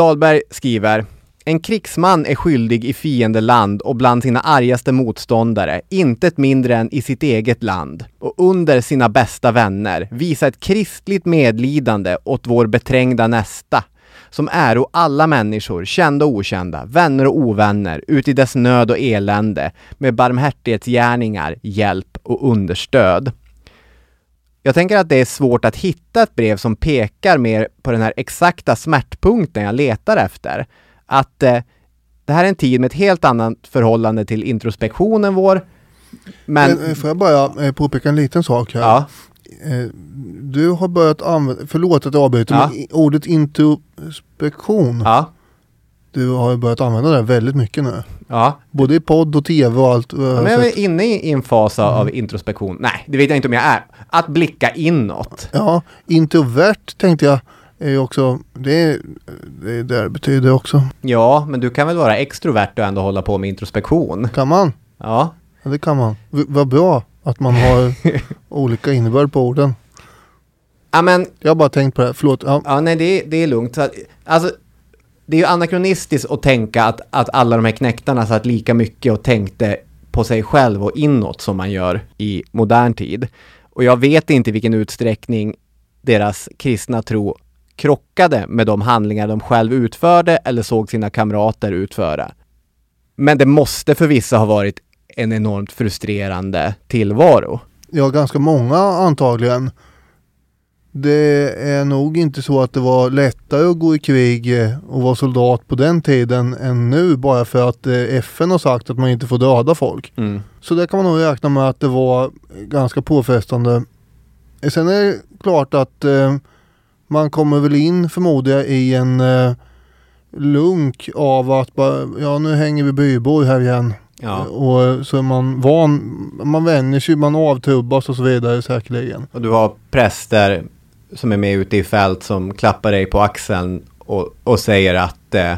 Dahlberg skriver en krigsman är skyldig i fiendeland och bland sina argaste motståndare, intet mindre än i sitt eget land, och under sina bästa vänner, visa ett kristligt medlidande åt vår beträngda nästa, som äro alla människor, kända och okända, vänner och ovänner, uti dess nöd och elände, med barmhärtighetsgärningar, hjälp och understöd. Jag tänker att det är svårt att hitta ett brev som pekar mer på den här exakta smärtpunkten jag letar efter. Att eh, det här är en tid med ett helt annat förhållande till introspektionen vår. Men, Men, eh, får jag bara eh, påpeka en liten sak här? ja, Eh, Du har börjat använda, förlåt att jag avbryter, Ja. men ordet introspektion. ja, Du har ju börjat använda det väldigt mycket nu. ja. Både i podd och tv och allt. jag Ja, Men jag är inne i en fas av- Mm. introspektion. Nej, det vet jag inte om jag är. Att blicka inåt. Ja, introvert tänkte jag är ju också, det är det, är det det betyder också. Ja, men du kan väl vara extrovert och ändå hålla på med introspektion? Kan man? Ja, Ja, det kan man. V- vad bra att man har olika innebörd på orden. ja men Jag har bara tänkt på det, förlåt. Ja, Ja, nej, det, det är lugnt. Alltså, det är ju anakronistiskt att tänka att, att alla de här knäktarna satt lika mycket och tänkte på sig själv och inåt som man gör i modern tid. Och jag vet inte i vilken utsträckning deras kristna tro krockade med de handlingar de själv utförde eller såg sina kamrater utföra. Men det måste för vissa ha varit en enormt frustrerande tillvaro. ja, ganska många antagligen. Det är nog inte så att det var lättare att gå i krig eh, och vara soldat på den tiden än nu bara för att eh, FN har sagt att man inte får döda folk. Mm. Så där kan man nog räkna med att det var ganska påfrestande. Eh, Sen är det klart att eh, man kommer väl in förmodar jag i en eh, lunk av att bara, ja nu hänger vi bybor här igen. Ja. Och så är man van, man vänjer sig, man avtrubbas och så vidare säkerligen. Och du har präster som är med ute i fält som klappar dig på axeln och, och säger att eh,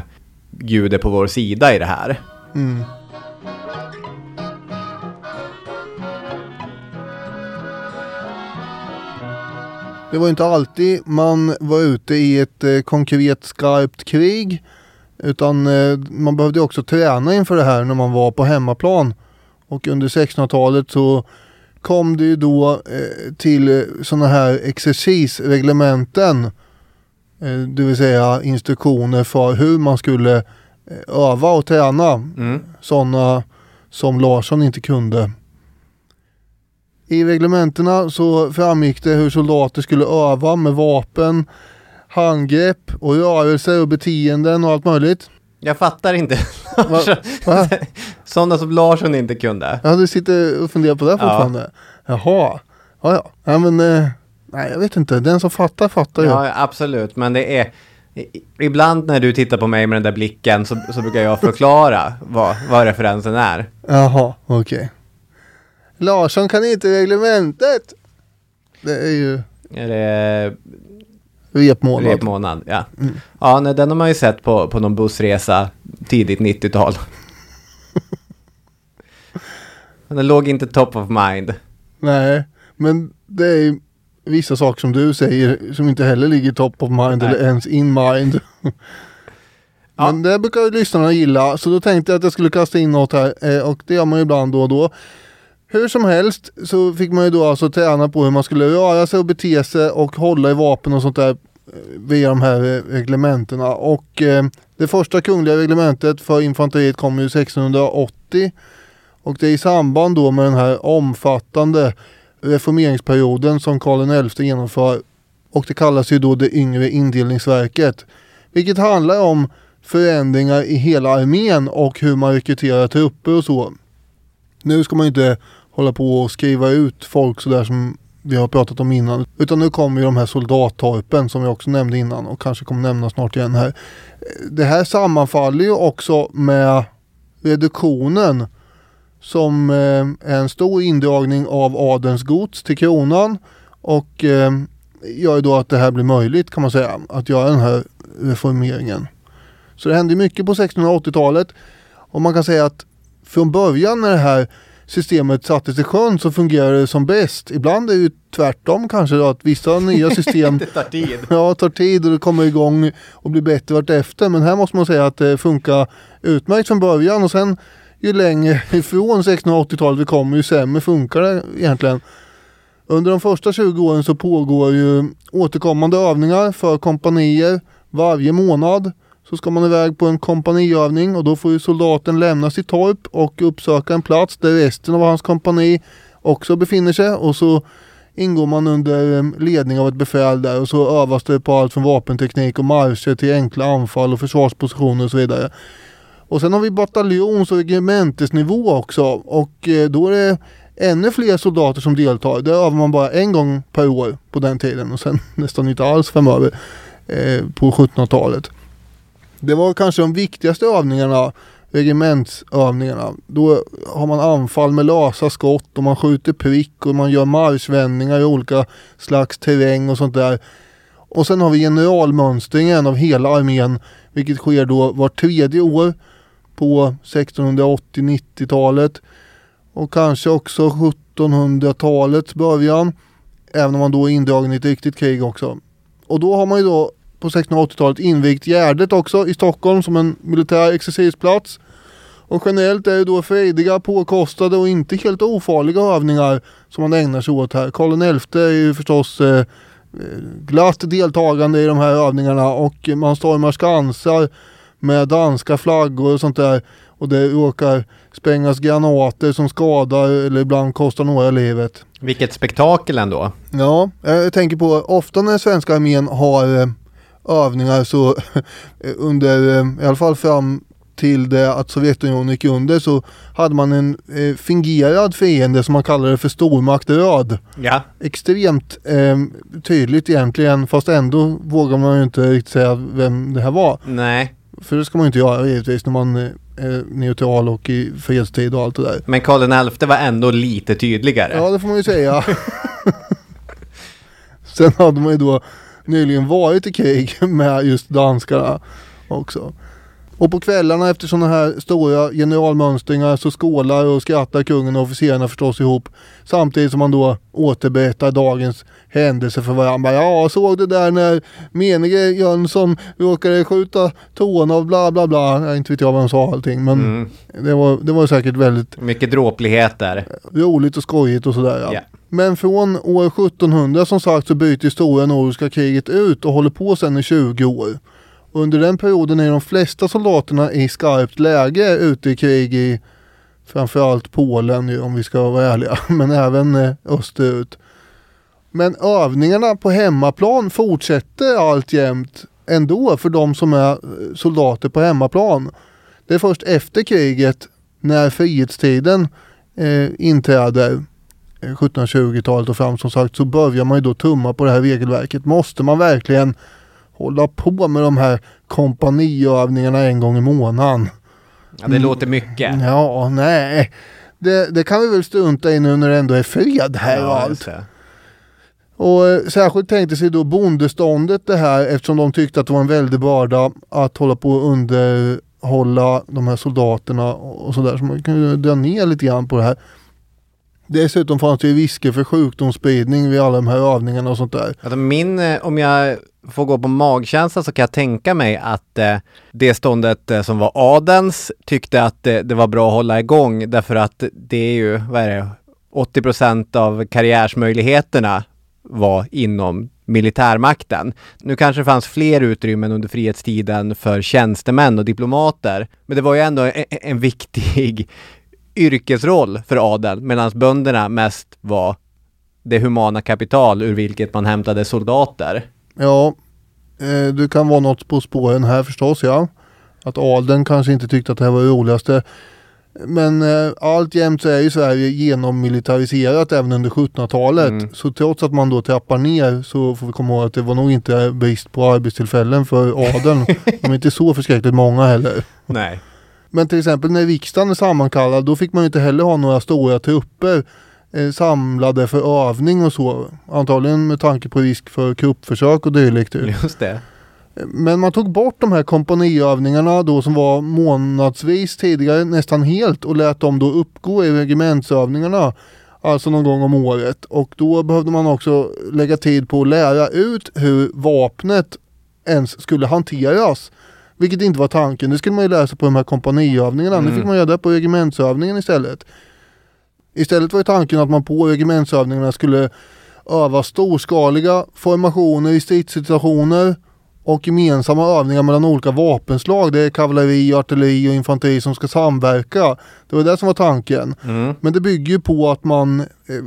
Gud är på vår sida i det här. Mm. Det var inte alltid man var ute i ett eh, konkret skarpt krig. Utan eh, man behövde också träna inför det här när man var på hemmaplan. Och under 1600-talet så kom det ju då eh, till sådana här exercisreglementen. Eh, det vill säga instruktioner för hur man skulle eh, öva och träna Mm. sådana som Larsson inte kunde. I reglementena så framgick det hur soldater skulle öva med vapen, handgrepp och rörelser och beteenden och allt möjligt. Jag fattar inte. Sådana som Larsson inte kunde. Ja, du sitter och funderar på det fortfarande? Jaha. Ja, ja. ja men, eh, nej jag vet inte. Den som fattar fattar ju. Ja, absolut. Men det är... Ibland när du tittar på mig med den där blicken så, så brukar jag förklara vad, vad referensen är. Jaha, okej. Larsson kan inte reglementet. Det är ju Är det repmånad. repmånad? Ja. Ja, nej, den har man ju sett på, på någon bussresa tidigt 90-tal. Men den låg inte top of mind. Nej, men det är vissa saker som du säger som inte heller ligger top of mind Nej. eller ens in mind. Ja. Men det brukar lyssnarna gilla, så då tänkte jag att jag skulle kasta in något här eh, och det gör man ju ibland då och då. Hur som helst så fick man ju då alltså träna på hur man skulle röra sig och bete sig och hålla i vapen och sånt där eh, via de här eh, reglementena. Och eh, det första kungliga reglementet för infanteriet kom ju 1680 och det är i samband då med den här omfattande reformeringsperioden som Karl XI genomför. Och det kallas ju då det yngre indelningsverket. Vilket handlar om förändringar i hela armén och hur man rekryterar trupper och så. Nu ska man ju inte hålla på och skriva ut folk sådär som vi har pratat om innan. Utan nu kommer ju de här soldattorpen som vi också nämnde innan och kanske kommer nämna snart igen här. Det här sammanfaller ju också med reduktionen som eh, är en stor indragning av adelns gods till kronan och eh, gör ju då att det här blir möjligt kan man säga att göra den här reformeringen. Så det hände mycket på 1680-talet och man kan säga att från början när det här systemet sattes i sjön så fungerade det som bäst. Ibland är det ju tvärtom kanske att vissa nya system Det tar tid. Ja, tar tid och det kommer igång och blir bättre vartefter. Men här måste man säga att det funkar utmärkt från början och sen ju längre ifrån 1680-talet vi kommer ju sämre funkar det egentligen. Under de första 20 åren så pågår ju återkommande övningar för kompanier varje månad. Så ska man iväg på en kompaniövning och då får ju soldaten lämna sitt torp och uppsöka en plats där resten av hans kompani också befinner sig och så ingår man under eh, ledning av ett befäl där och så övas det på allt från vapenteknik och marscher till enkla anfall och försvarspositioner och så vidare. Och sen har vi bataljons och regementesnivå också och eh, då är det ännu fler soldater som deltar. Det övar man bara en gång per år på den tiden och sen nästan inte alls framöver eh, på 1700-talet. Det var kanske de viktigaste övningarna, regementsövningarna. Då har man anfall med lösa skott och man skjuter prick och man gör marschvändningar i olika slags terräng och sånt där. Och sen har vi generalmönstringen av hela armén vilket sker då vart tredje år på 1680-90-talet och kanske också 1700-talets början. Även om man då är indragen i ett riktigt krig också. Och då har man ju då på 1680-talet invigt Gärdet också i Stockholm som en militär exercisplats. Och generellt är det då frejdiga, påkostade och inte helt ofarliga övningar som man ägnar sig åt här. Karl XI är ju förstås eh, glatt deltagande i de här övningarna och man stormar skansar med danska flaggor och sånt där. Och det råkar sprängas granater som skadar eller ibland kostar några livet. Vilket spektakel ändå. Ja, jag tänker på ofta när svenska armén har eh, övningar så under eh, i alla fall fram till det att Sovjetunionen gick under så hade man en eh, fingerad fiende som man kallade för stormakt röd. Ja. Extremt eh, tydligt egentligen fast ändå vågar man ju inte riktigt säga vem det här var. Nej. För det ska man ju inte göra givetvis när man eh, är neutral och i fredstid och allt det där. Men Karl XI var ändå lite tydligare. Ja det får man ju säga. Sen hade man ju då nyligen varit i krig med just danskarna också. Och på kvällarna efter sådana här stora generalmönstringar så skålar och skrattar kungen och officerarna förstås ihop. Samtidigt som man då återberättar dagens händelse för varandra. Ja, såg du där när menige Jönsson råkade skjuta tån av bla bla bla. Jag inte vet jag vad de sa allting men Mm. det, var, det var säkert väldigt Mycket dråpligheter. roligt och skojigt och sådär ja. Ja. Men från år 1700 som sagt så bryter stora nordiska kriget ut och håller på sedan i 20 år. Under den perioden är de flesta soldaterna i skarpt läge ute i krig i framförallt Polen om vi ska vara ärliga, men även eh, österut. Men övningarna på hemmaplan fortsätter alltjämt ändå för de som är eh, soldater på hemmaplan. Det är först efter kriget när frihetstiden eh, inträder eh, 1720-talet och fram som sagt så börjar man ju då tumma på det här regelverket. Måste man verkligen hålla på med de här kompaniövningarna en gång i månaden? Ja, det låter mycket. Ja, nej. Det, det kan vi väl strunta i nu när det ändå är fred här och Ja, allt. just det. Och eh, särskilt tänkte sig då bondeståndet det här eftersom de tyckte att det var en väldig börda att hålla på och underhålla de här soldaterna och och sådär. Så man kan ju dra ner lite grann på det här. Dessutom fanns det ju risker för sjukdomsspridning vid alla de här övningarna och sånt där. Alltså min, eh, om jag får gå på magkänsla så kan jag tänka mig att eh, det ståndet eh, som var adens tyckte att eh, det var bra att hålla igång därför att det är ju, vad är det, 80% av karriärsmöjligheterna var inom militärmakten. Nu kanske det fanns fler utrymmen under frihetstiden för tjänstemän och diplomater, men det var ju ändå en, en viktig yrkesroll för adeln medan bönderna mest var det humana kapital ur vilket man hämtade soldater. Ja, eh, du kan vara något på spåren här förstås ja. Att adeln kanske inte tyckte att det här var det roligaste. Men eh, alltjämt så är ju Sverige genommilitariserat även under 1700-talet. Mm. Så trots att man då trappar ner så får vi komma ihåg att det var nog inte brist på arbetstillfällen för adeln. De är inte så förskräckligt många heller. Nej. Men till exempel när riksdagen är sammankallad då fick man ju inte heller ha några stora trupper eh, samlade för övning och så. Antagligen med tanke på risk för kuppförsök och dylikt. ju. Just det. Men man tog bort de här kompaniövningarna då som var månadsvis tidigare nästan helt och lät dem då uppgå i regementsövningarna. Alltså någon gång om året. Och då behövde man också lägga tid på att lära ut hur vapnet ens skulle hanteras. Vilket inte var tanken. Det skulle man ju sig på de här kompaniövningarna. Nu Mm. fick man göra det på regementsövningen istället. Istället var ju tanken att man på regementsövningarna skulle öva storskaliga formationer i stridssituationer och gemensamma övningar mellan olika vapenslag. Det är kavalleri, artilleri och infanteri som ska samverka. Det var det som var tanken. Mm. Men det bygger ju på att man eh,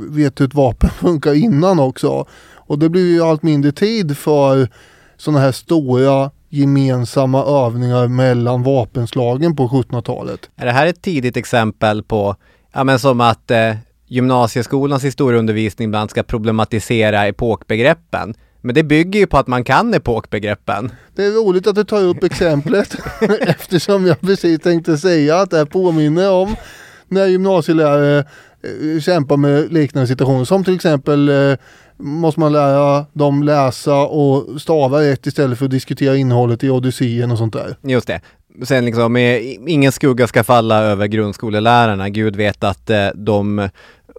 vet hur ett vapen funkar innan också. Och det blir ju allt mindre tid för sådana här stora gemensamma övningar mellan vapenslagen på 1700-talet. Är det här ett tidigt exempel på, ja men som att eh, gymnasieskolans historieundervisning ibland ska problematisera epokbegreppen? Men det bygger ju på att man kan epokbegreppen. Det är roligt att du tar upp exemplet eftersom jag precis tänkte säga att det här påminner om när gymnasielärare eh, kämpar med liknande situationer som till exempel eh, måste man lära dem läsa och stava rätt istället för att diskutera innehållet i Odysseen och sånt där. Just det. Sen liksom, eh, ingen skugga ska falla över grundskolelärarna. Gud vet att eh, de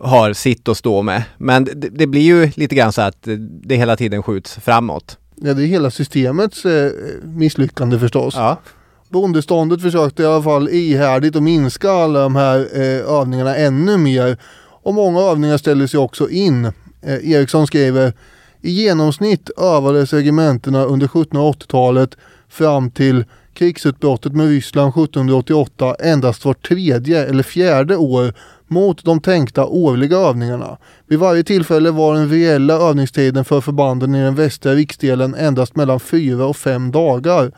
har sitt att stå med. Men det, det, blir ju lite grann så att det hela tiden skjuts framåt. Ja, det är hela systemets eh, misslyckande förstås. Ja. Bondeståndet försökte i alla fall ihärdigt att minska alla de här eh, övningarna ännu mer. Och många övningar ställdes ju också in. Eh, Eriksson skriver i genomsnitt övades regementena under 1780-talet fram till krigsutbrottet med Ryssland 1788 endast var tredje eller fjärde år mot de tänkta årliga övningarna. Vid varje tillfälle var den reella övningstiden för förbanden i den västra riksdelen endast mellan fyra och fem dagar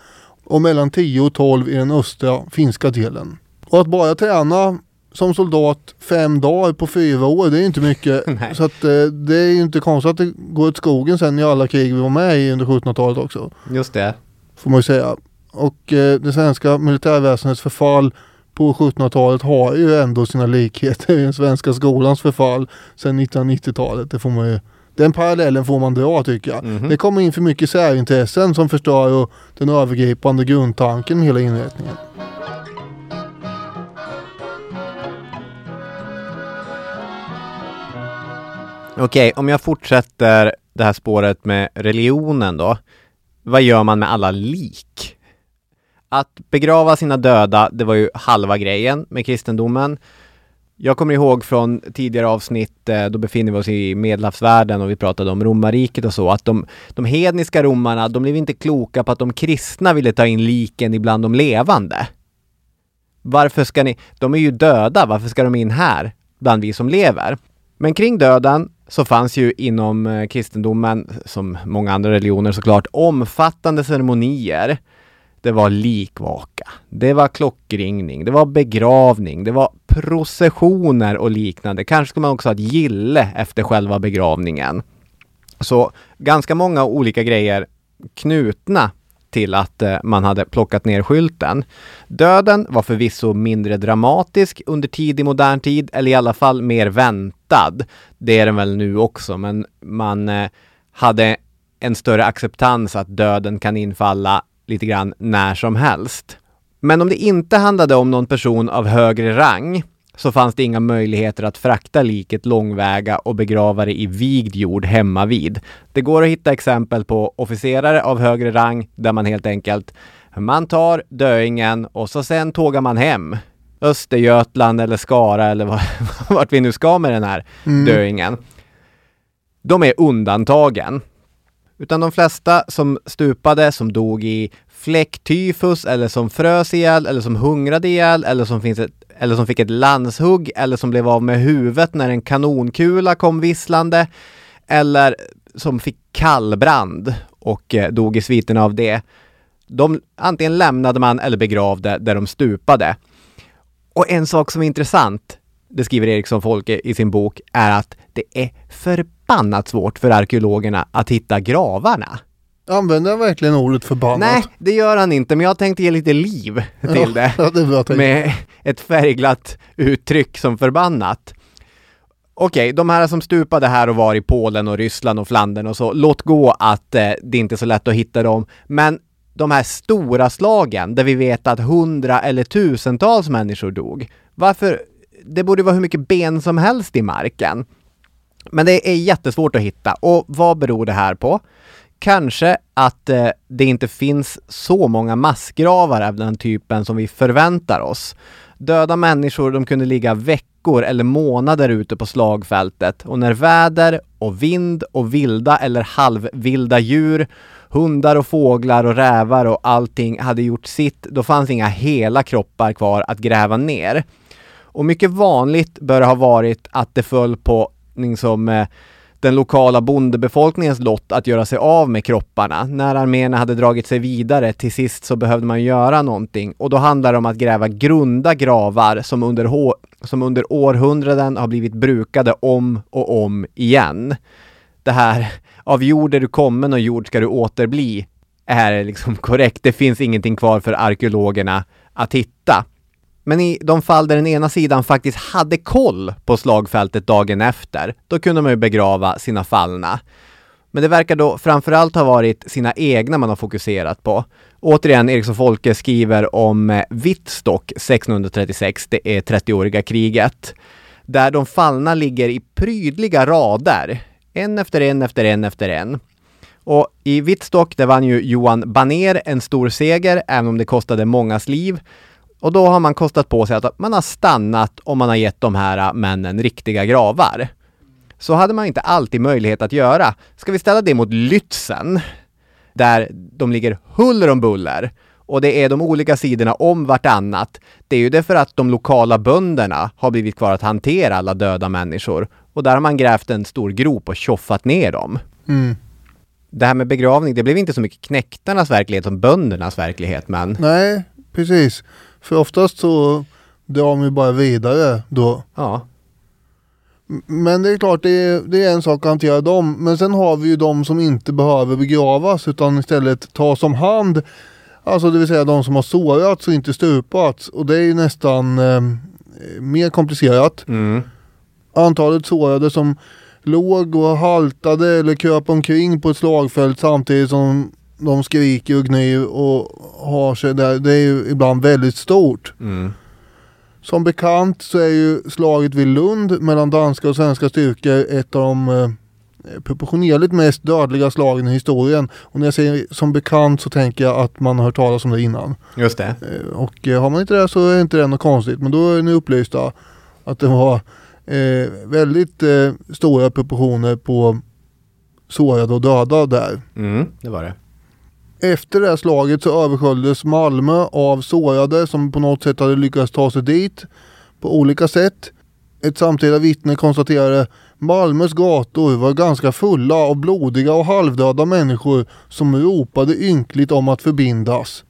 och mellan 10 och 12 i den östra finska delen. Och att bara träna som soldat fem dagar på fyra år, det är inte mycket. Nej. Så att eh, det är ju inte konstigt att det går åt skogen sen i alla krig vi var med i under 1700-talet också. Just det. Får man ju säga. Och eh, det svenska militärväsendets förfall på 1700-talet har ju ändå sina likheter i den svenska skolans förfall sedan 1990-talet. Det får man ju den parallellen får man dra tycker jag. Mhm. Det kommer in för mycket särintressen som förstör den övergripande grundtanken med hela inrättningen. Okej, om jag fortsätter det här spåret med religionen då. Vad gör man med alla lik? Att begrava sina döda, det var ju halva grejen med kristendomen. Jag kommer ihåg från tidigare avsnitt, eh, då befinner vi oss i medelhavsvärlden och vi pratade om romarriket och så, att de, de hedniska romarna, de blev inte kloka på att de kristna ville ta in liken ibland de levande. Varför ska ni, de är ju döda, varför ska de in här bland vi som lever? Men kring döden så fanns ju inom eh, kristendomen, som många andra religioner såklart, omfattande ceremonier. Det var likvaka, det var klockringning, det var begravning, det var processioner och liknande. Kanske skulle man också ha ett gille efter själva begravningen. Så ganska många olika grejer knutna till att eh, man hade plockat ner skylten. Döden var förvisso mindre dramatisk under tidig modern tid, eller i alla fall mer väntad. Det är den väl nu också, men man eh, hade en större acceptans att döden kan infalla lite grann när som helst. Men om det inte handlade om någon person av högre rang så fanns det inga möjligheter att frakta liket långväga och begrava det i vigd jord hemma vid. Det går att hitta exempel på officerare av högre rang där man helt enkelt man tar döingen och så sen tågar man hem. Östergötland eller Skara eller var, vart vi nu ska med den här Mm. döingen. De är undantagen. Utan de flesta som stupade, som dog i fläcktyfus eller som frös ihjäl eller som hungrade ihjäl eller som, finns ett, eller som fick ett landshugg eller som blev av med huvudet när en kanonkula kom visslande eller som fick kallbrand och eh, dog i sviterna av det. De antingen lämnade man eller begravde där de stupade. Och en sak som är intressant, det skriver Eriksson Folke i sin bok, är att det är förbannat svårt för arkeologerna att hitta gravarna. Använder han verkligen ordet förbannat? Nej, det gör han inte, men jag tänkte ge lite liv till det. Ja, det är bra tänkt. Med ett färgglatt uttryck som förbannat. Okej, de här som stupade här och var i Polen och Ryssland och Flandern och så, låt gå att eh, det inte är så lätt att hitta dem. Men de här stora slagen där vi vet att hundra eller tusentals människor dog. Varför? Det borde vara hur mycket ben som helst i marken. Men det är jättesvårt att hitta. Och vad beror det här på? Kanske att eh, det inte finns så många massgravar av den typen som vi förväntar oss. Döda människor, de kunde ligga veckor eller månader ute på slagfältet och när väder och vind och vilda eller halvvilda djur, hundar och fåglar och rävar och allting hade gjort sitt, då fanns inga hela kroppar kvar att gräva ner. Och mycket vanligt bör det ha varit att det föll på liksom, eh, den lokala bondebefolkningens lott att göra sig av med kropparna. När arméerna hade dragit sig vidare till sist så behövde man göra någonting och då handlar det om att gräva grunda gravar som under, hå- som under århundraden har blivit brukade om och om igen. Det här av jord är du kommen och jord ska du återbli är liksom korrekt. Det finns ingenting kvar för arkeologerna att hitta. Men i de fall där den ena sidan faktiskt hade koll på slagfältet dagen efter, då kunde man ju begrava sina fallna. Men det verkar då framförallt ha varit sina egna man har fokuserat på. Återigen, Eriksson Folke skriver om eh, Wittstock 1636, det är 30-åriga kriget, där de fallna ligger i prydliga rader, en efter en efter en efter en. Och i Wittstock, där vann ju Johan Baner en stor seger, även om det kostade mångas liv. Och då har man kostat på sig att man har stannat och man har gett de här äh, männen riktiga gravar. Så hade man inte alltid möjlighet att göra. Ska vi ställa det mot Lützen, där de ligger huller om buller och det är de olika sidorna om vartannat. Det är ju det för att de lokala bönderna har blivit kvar att hantera alla döda människor och där har man grävt en stor grop och tjoffat ner dem. Mm. Det här med begravning, det blev inte så mycket knäktarnas verklighet som böndernas verklighet, men Nej, precis. För oftast så drar de ju bara vidare då. ja. Men det är klart, det är, det är en sak att hantera dem. Men sen har vi ju de som inte behöver begravas utan istället tas om hand. Alltså det vill säga de som har sårats och inte stupats. Och det är ju nästan eh, mer komplicerat. Mm. Antalet sårade som låg och haltade eller kröp omkring på ett slagfält samtidigt som de skriker och gnyr och har sig där. Det är ju ibland väldigt stort. Mm. Som bekant så är ju slaget vid Lund mellan danska och svenska styrkor ett av de eh, proportionerligt mest dödliga slagen i historien. Och när jag säger som bekant så tänker jag att man har hört talas om det innan. Just det. Eh, och eh, har man inte det så är inte det något konstigt. Men då är ni upplysta att det var eh, väldigt eh, stora proportioner på sårade och döda där. Mm, det var det. Efter det här slaget så översköljdes Malmö av sårade som på något sätt hade lyckats ta sig dit på olika sätt. Ett samtida vittne konstaterade Malmös gator var ganska fulla av blodiga och halvdöda människor som ropade ynkligt om att förbindas.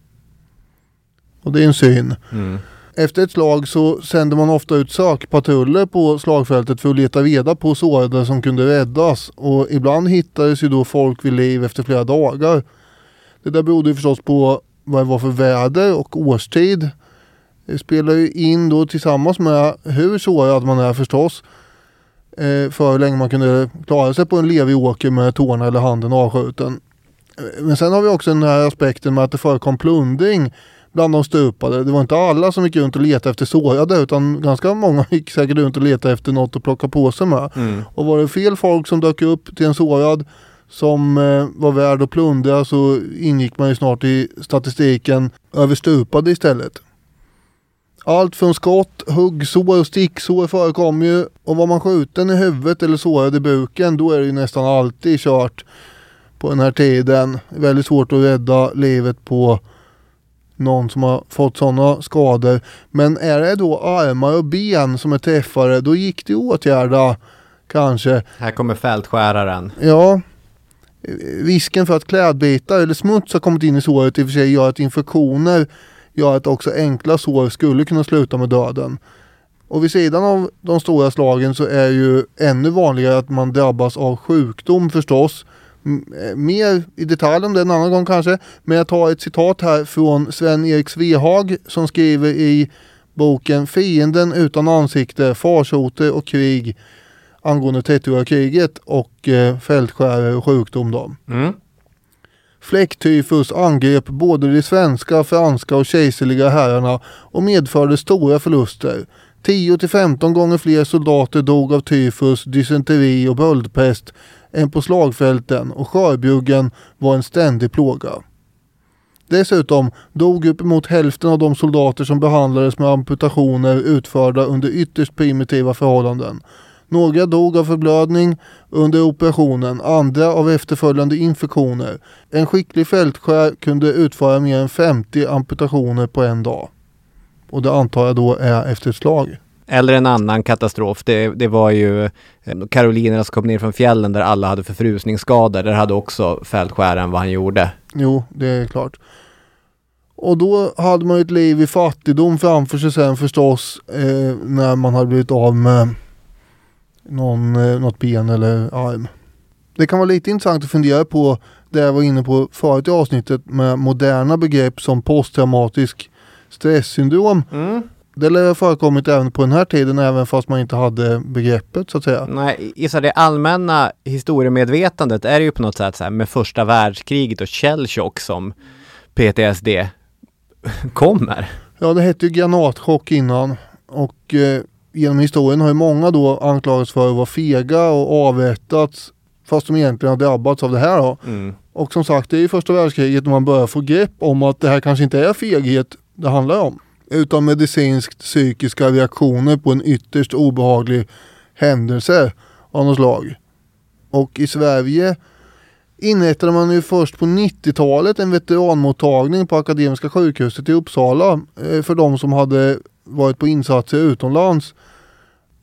Och det är en syn. Mm. Efter ett slag så sände man ofta ut sökpatruller på slagfältet för att leta reda på sårade som kunde räddas. Och ibland hittades ju då folk vid liv efter flera dagar. Det där berodde ju förstås på vad det var för väder och årstid. Det spelar ju in då tillsammans med hur sårad man är förstås. Eh, för hur länge man kunde klara sig på en levig åker med tårna eller handen avskjuten. Men sen har vi också den här aspekten med att det förekom plundring bland de stupade. Det var inte alla som gick runt och letade efter sårade utan ganska många gick säkert runt och letade efter något att plocka på sig med. Mm. Och var det fel folk som dök upp till en sårad som eh, var värd att plundra så ingick man ju snart i statistiken över stupade istället. Allt från skott, huggsår och sticksår förekom ju och var man skjuten i huvudet eller sårad i buken då är det ju nästan alltid kört på den här tiden. Väldigt svårt att rädda livet på någon som har fått sådana skador. Men är det då armar och ben som är träffade då gick det att åtgärda kanske. Här kommer fältskäraren. Ja, risken för att klädbitar eller smuts har kommit in i såret i och för sig gör att infektioner gör att också enkla sår skulle kunna sluta med döden. Och vid sidan av de stora slagen så är ju ännu vanligare att man drabbas av sjukdom förstås. Eh, mer i detalj om det en annan gång kanske. Men jag tar ett citat här från Sven-Erik Svehag som skriver i boken Fienden utan ansikte, farsoter och krig angående 30-åriga kriget och eh, fältskärare och sjukdom då. Mm. Fläcktyfus angrep både de svenska, franska och kejserliga herrarna och medförde stora förluster. 10-15 gånger fler soldater dog av tyfus, dysenteri och böldpest än på slagfälten och skörbjuggen var en ständig plåga. Dessutom dog uppemot hälften av de soldater som behandlades med amputationer utförda under ytterst primitiva förhållanden. Några dog av förblödning under operationen, andra av efterföljande infektioner. En skicklig fältskär kunde utföra mer än 50 amputationer på en dag. Och det antar jag då är efter ett slag. Eller en annan katastrof. Det, det var ju eh, karolinerna som kom ner från fjällen där alla hade förfrusningsskador. Där hade också Fältskäraren vad han gjorde. Jo, det är klart. Och då hade man ett liv i fattigdom framför sig sen förstås eh, när man hade blivit av med någon, eh, något ben eller arm. Det kan vara lite intressant att fundera på det jag var inne på förut i avsnittet med moderna begrepp som posttraumatisk stresssyndrom. Mm. Det lär ha förekommit även på den här tiden även fast man inte hade begreppet så att säga. Nej, så det allmänna historiemedvetandet är ju på något sätt så här med första världskriget och källchock som PTSD kommer. Ja, det hette ju granatchock innan och eh, genom historien har ju många då anklagats för att vara fega och avrättats fast de egentligen har drabbats av det här då. Mm. Och som sagt, det är ju första världskriget när man börjar få grepp om att det här kanske inte är feghet det handlar om. Utan medicinskt psykiska reaktioner på en ytterst obehaglig händelse av något slag. Och i Sverige inrättade man ju först på 90-talet en veteranmottagning på Akademiska sjukhuset i Uppsala eh, för de som hade varit på insatser utomlands.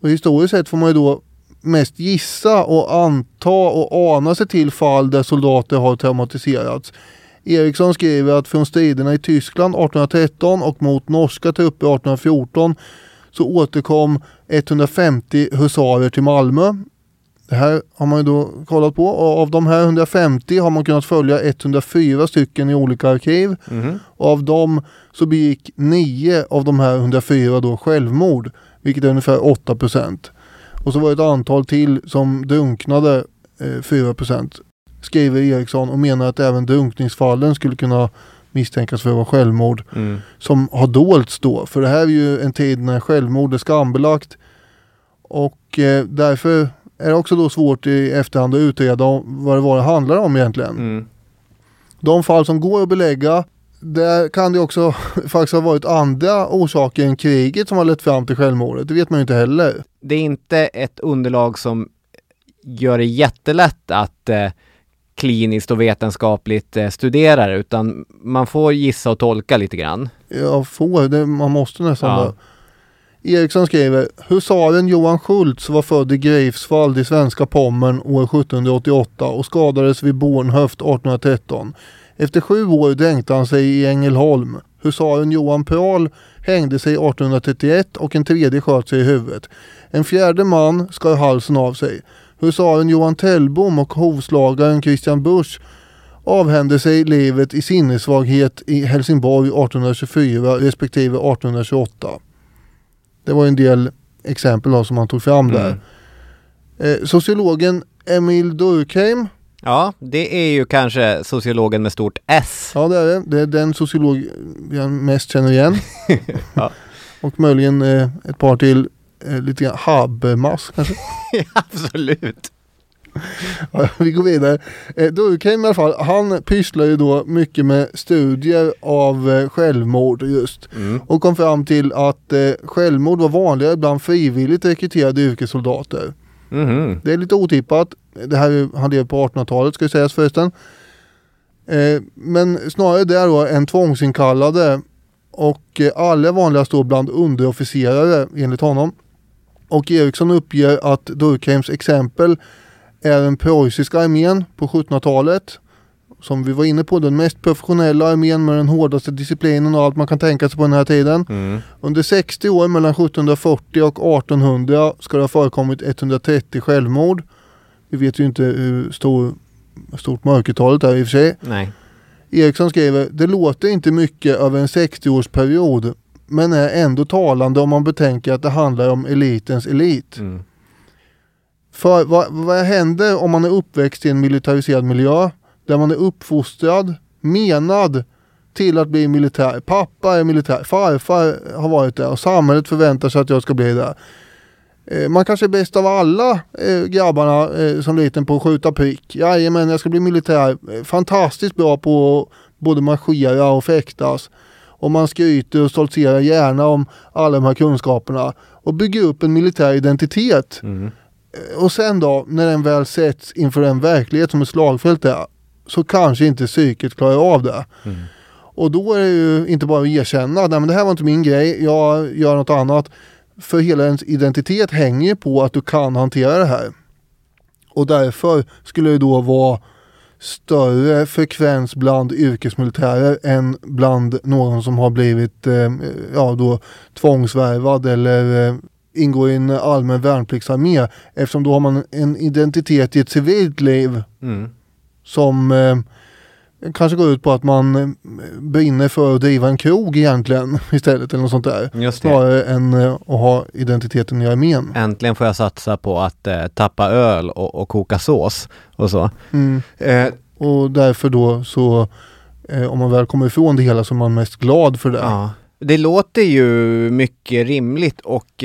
Och historiskt sett får man ju då mest gissa och anta och ana sig till fall där soldater har traumatiserats. Eriksson skriver att från striderna i Tyskland 1813 och mot norska trupper 1814 så återkom 150 husarer till Malmö. Det här har man ju då kollat på och av de här 150 har man kunnat följa 104 stycken i olika arkiv. Mhm. Och av dem så begick 9 av de här 104 då självmord, vilket är ungefär 8 procent. Och så var det ett antal till som drunknade, eh, 4 procent, skriver Eriksson och menar att även drunkningsfallen skulle kunna misstänkas för att vara självmord Mm. som har dolts då. För det här är ju en tid när självmord är skambelagt. Och eh, därför är det också då svårt i efterhand att utreda vad det var det handlar om egentligen. Mm. De fall som går att belägga, där kan det också faktiskt ha varit andra orsaker än kriget som har lett fram till självmordet. Det vet man ju inte heller. Det är inte ett underlag som gör det jättelätt att eh, kliniskt och vetenskapligt eh, studera det, utan man får gissa och tolka lite grann. Jag får, det, man måste nästan Ja. det. Eriksson skriver, husaren Johan Schultz var född i Greifswald i svenska Pommern år 1788 och skadades vid Bornhöft 1813. Efter sju år dränkte han sig i Ängelholm. Husaren Johan Prahl hängde sig 1831 och en tredje sköt sig i huvudet. En fjärde man skar halsen av sig. Husaren Johan Tellbom och hovslagaren Christian Busch avhände sig livet i sinnessvaghet i Helsingborg 1824 respektive 1828. Det var en del exempel då som han tog fram där. Eh, sociologen Emil Durkheim, Ja, det är ju kanske sociologen med stort S. ja det är det, det är den sociolog jag mest känner igen. Ja. Och möjligen eh, ett par till, eh, lite grann Habermas kanske. Absolut. Vi går vidare. Eh, Durkheim i alla fall, han pysslar ju då mycket med studier av eh, självmord just. Mm. Och kom fram till att eh, självmord var vanligare bland frivilligt rekryterade yrkessoldater. Mhm. Det är lite otippat. Det här är- han levde på 1800-talet ska sägas förresten. Men snarare där då än tvångsinkallade och allra vanligast då bland underofficerare enligt honom. Och Eriksson uppger att Durkheims exempel är den preussiska armén på 1700-talet. Som vi var inne på, den mest professionella armén med den hårdaste disciplinen och allt man kan tänka sig på den här tiden. Mm. Under 60 år mellan 1740 och 1800 ska det ha förekommit 130 självmord. Vi vet ju inte hur stor, stort mörkertalet är i och för sig. Nej. Eriksson skriver, det låter inte mycket över en 60-årsperiod men är ändå talande om man betänker att det handlar om elitens elit. Mm. För vad, vad händer om man är uppväxt i en militariserad miljö där man är uppfostrad, menad till att bli militär. Pappa är militär, farfar har varit där och samhället förväntar sig att jag ska bli det. Eh, man kanske är bäst av alla eh, grabbarna eh, som liten på att skjuta prick. Jajamän, jag ska bli militär. Eh, fantastiskt bra på att både marschera och fäktas. Och man skryter och stoltserar gärna om alla de här kunskaperna. Och bygger upp en militär identitet. Mm. Och sen då, när den väl sätts inför den verklighet som ett slagfält är, så kanske inte psyket klarar av det. Och då är det ju inte bara att erkänna, nej men det här var inte min grej, jag gör något annat. För hela ens identitet hänger på att du kan hantera det här. Och därför skulle det då vara större frekvens bland yrkesmilitärer än bland någon som har blivit eh, ja, då, tvångsvärvad eller eh, ingår i en allmän värnpliktsarmé. Eftersom då har man en identitet i ett civilt liv Mm. som eh, kanske går ut på att man eh, brinner för att driva en krog egentligen istället eller något sånt där. Just det. Snarare än eh, att ha identiteten i armén. Äntligen får jag satsa på att eh, tappa öl och, och koka sås och så. Mm. Eh, Och därför då så eh, om man väl kommer ifrån det hela så är man mest glad för det. Ja. Det låter ju mycket rimligt och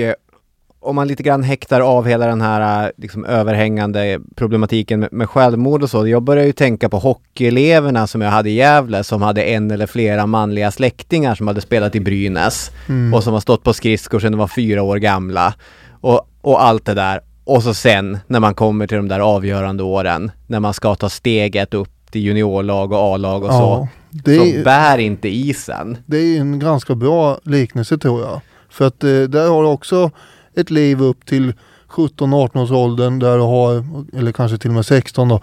om man lite grann häktar av hela den här eh, liksom, överhängande problematiken med, med självmord och så. Jag börjar ju tänka på hockeyeleverna som jag hade i Gävle som hade en eller flera manliga släktingar som hade spelat i Brynäs Mm. och som har stått på skridskor sedan de var fyra år gamla. Och, och allt det där. Och så sen när man kommer till de där avgörande åren, när man ska ta steget upp till juniorlag och A-lag och Ja, så, det så är- bär inte isen. Det är en ganska bra liknelse tror jag. För att eh, där har du också ett liv upp till 17-18 års åldern där du har, eller kanske till och med 16 då,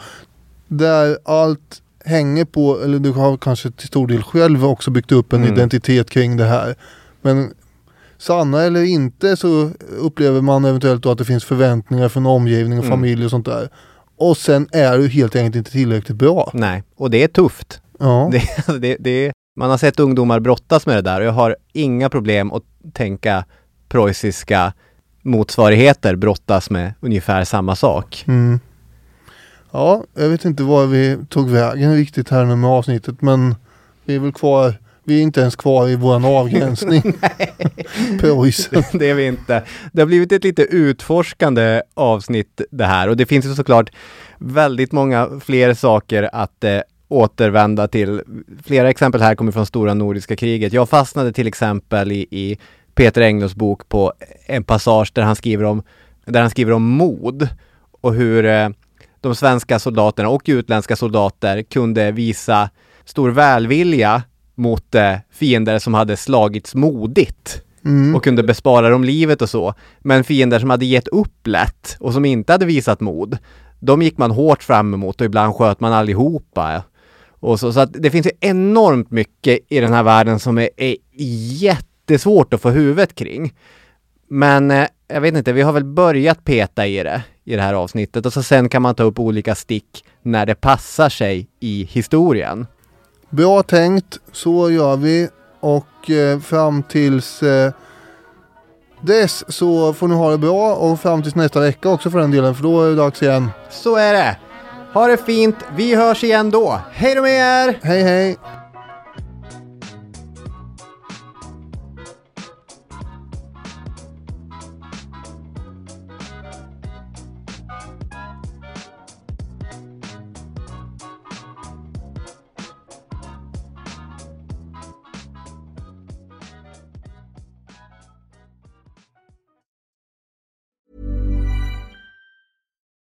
där allt hänger på, eller du har kanske till stor del själv också byggt upp en Mm. identitet kring det här. Men sanna eller inte så upplever man eventuellt då att det finns förväntningar från omgivning och Mm. familj och sånt där. Och sen är du helt enkelt inte tillräckligt bra. Nej, och det är tufft. Ja. Det, det, det, man har sett ungdomar brottas med det där och jag har inga problem att tänka preussiska motsvarigheter brottas med ungefär samma sak. Mm. Ja, jag vet inte var vi tog vägen riktigt här nu med avsnittet men vi är väl kvar. Vi är inte ens kvar i våran avgränsning. Preussen. det är vi inte. Det har blivit ett lite utforskande avsnitt det här och det finns ju såklart väldigt många fler saker att eh, återvända till. Flera exempel här kommer från stora nordiska kriget. Jag fastnade till exempel i, i Peter Englunds bok på en passage där han skriver om, där han skriver om mod och hur eh, de svenska soldaterna och utländska soldater kunde visa stor välvilja mot eh, fiender som hade slagits modigt Mm. och kunde bespara dem livet och så. Men fiender som hade gett upp lätt och som inte hade visat mod, de gick man hårt fram emot och ibland sköt man allihopa. Och så, så att det finns ju enormt mycket i den här världen som är, är jättesvårt att få huvudet kring. Men eh, jag vet inte, vi har väl börjat peta i det i det här avsnittet och så sen kan man ta upp olika stick när det passar sig i historien. Bra tänkt, så gör vi. Och eh, fram tills eh, dess så får ni ha det bra och fram tills nästa vecka också för den delen för då är det dags igen. Så är det! Ha det fint, vi hörs igen då! Hej då med er! Hej hej!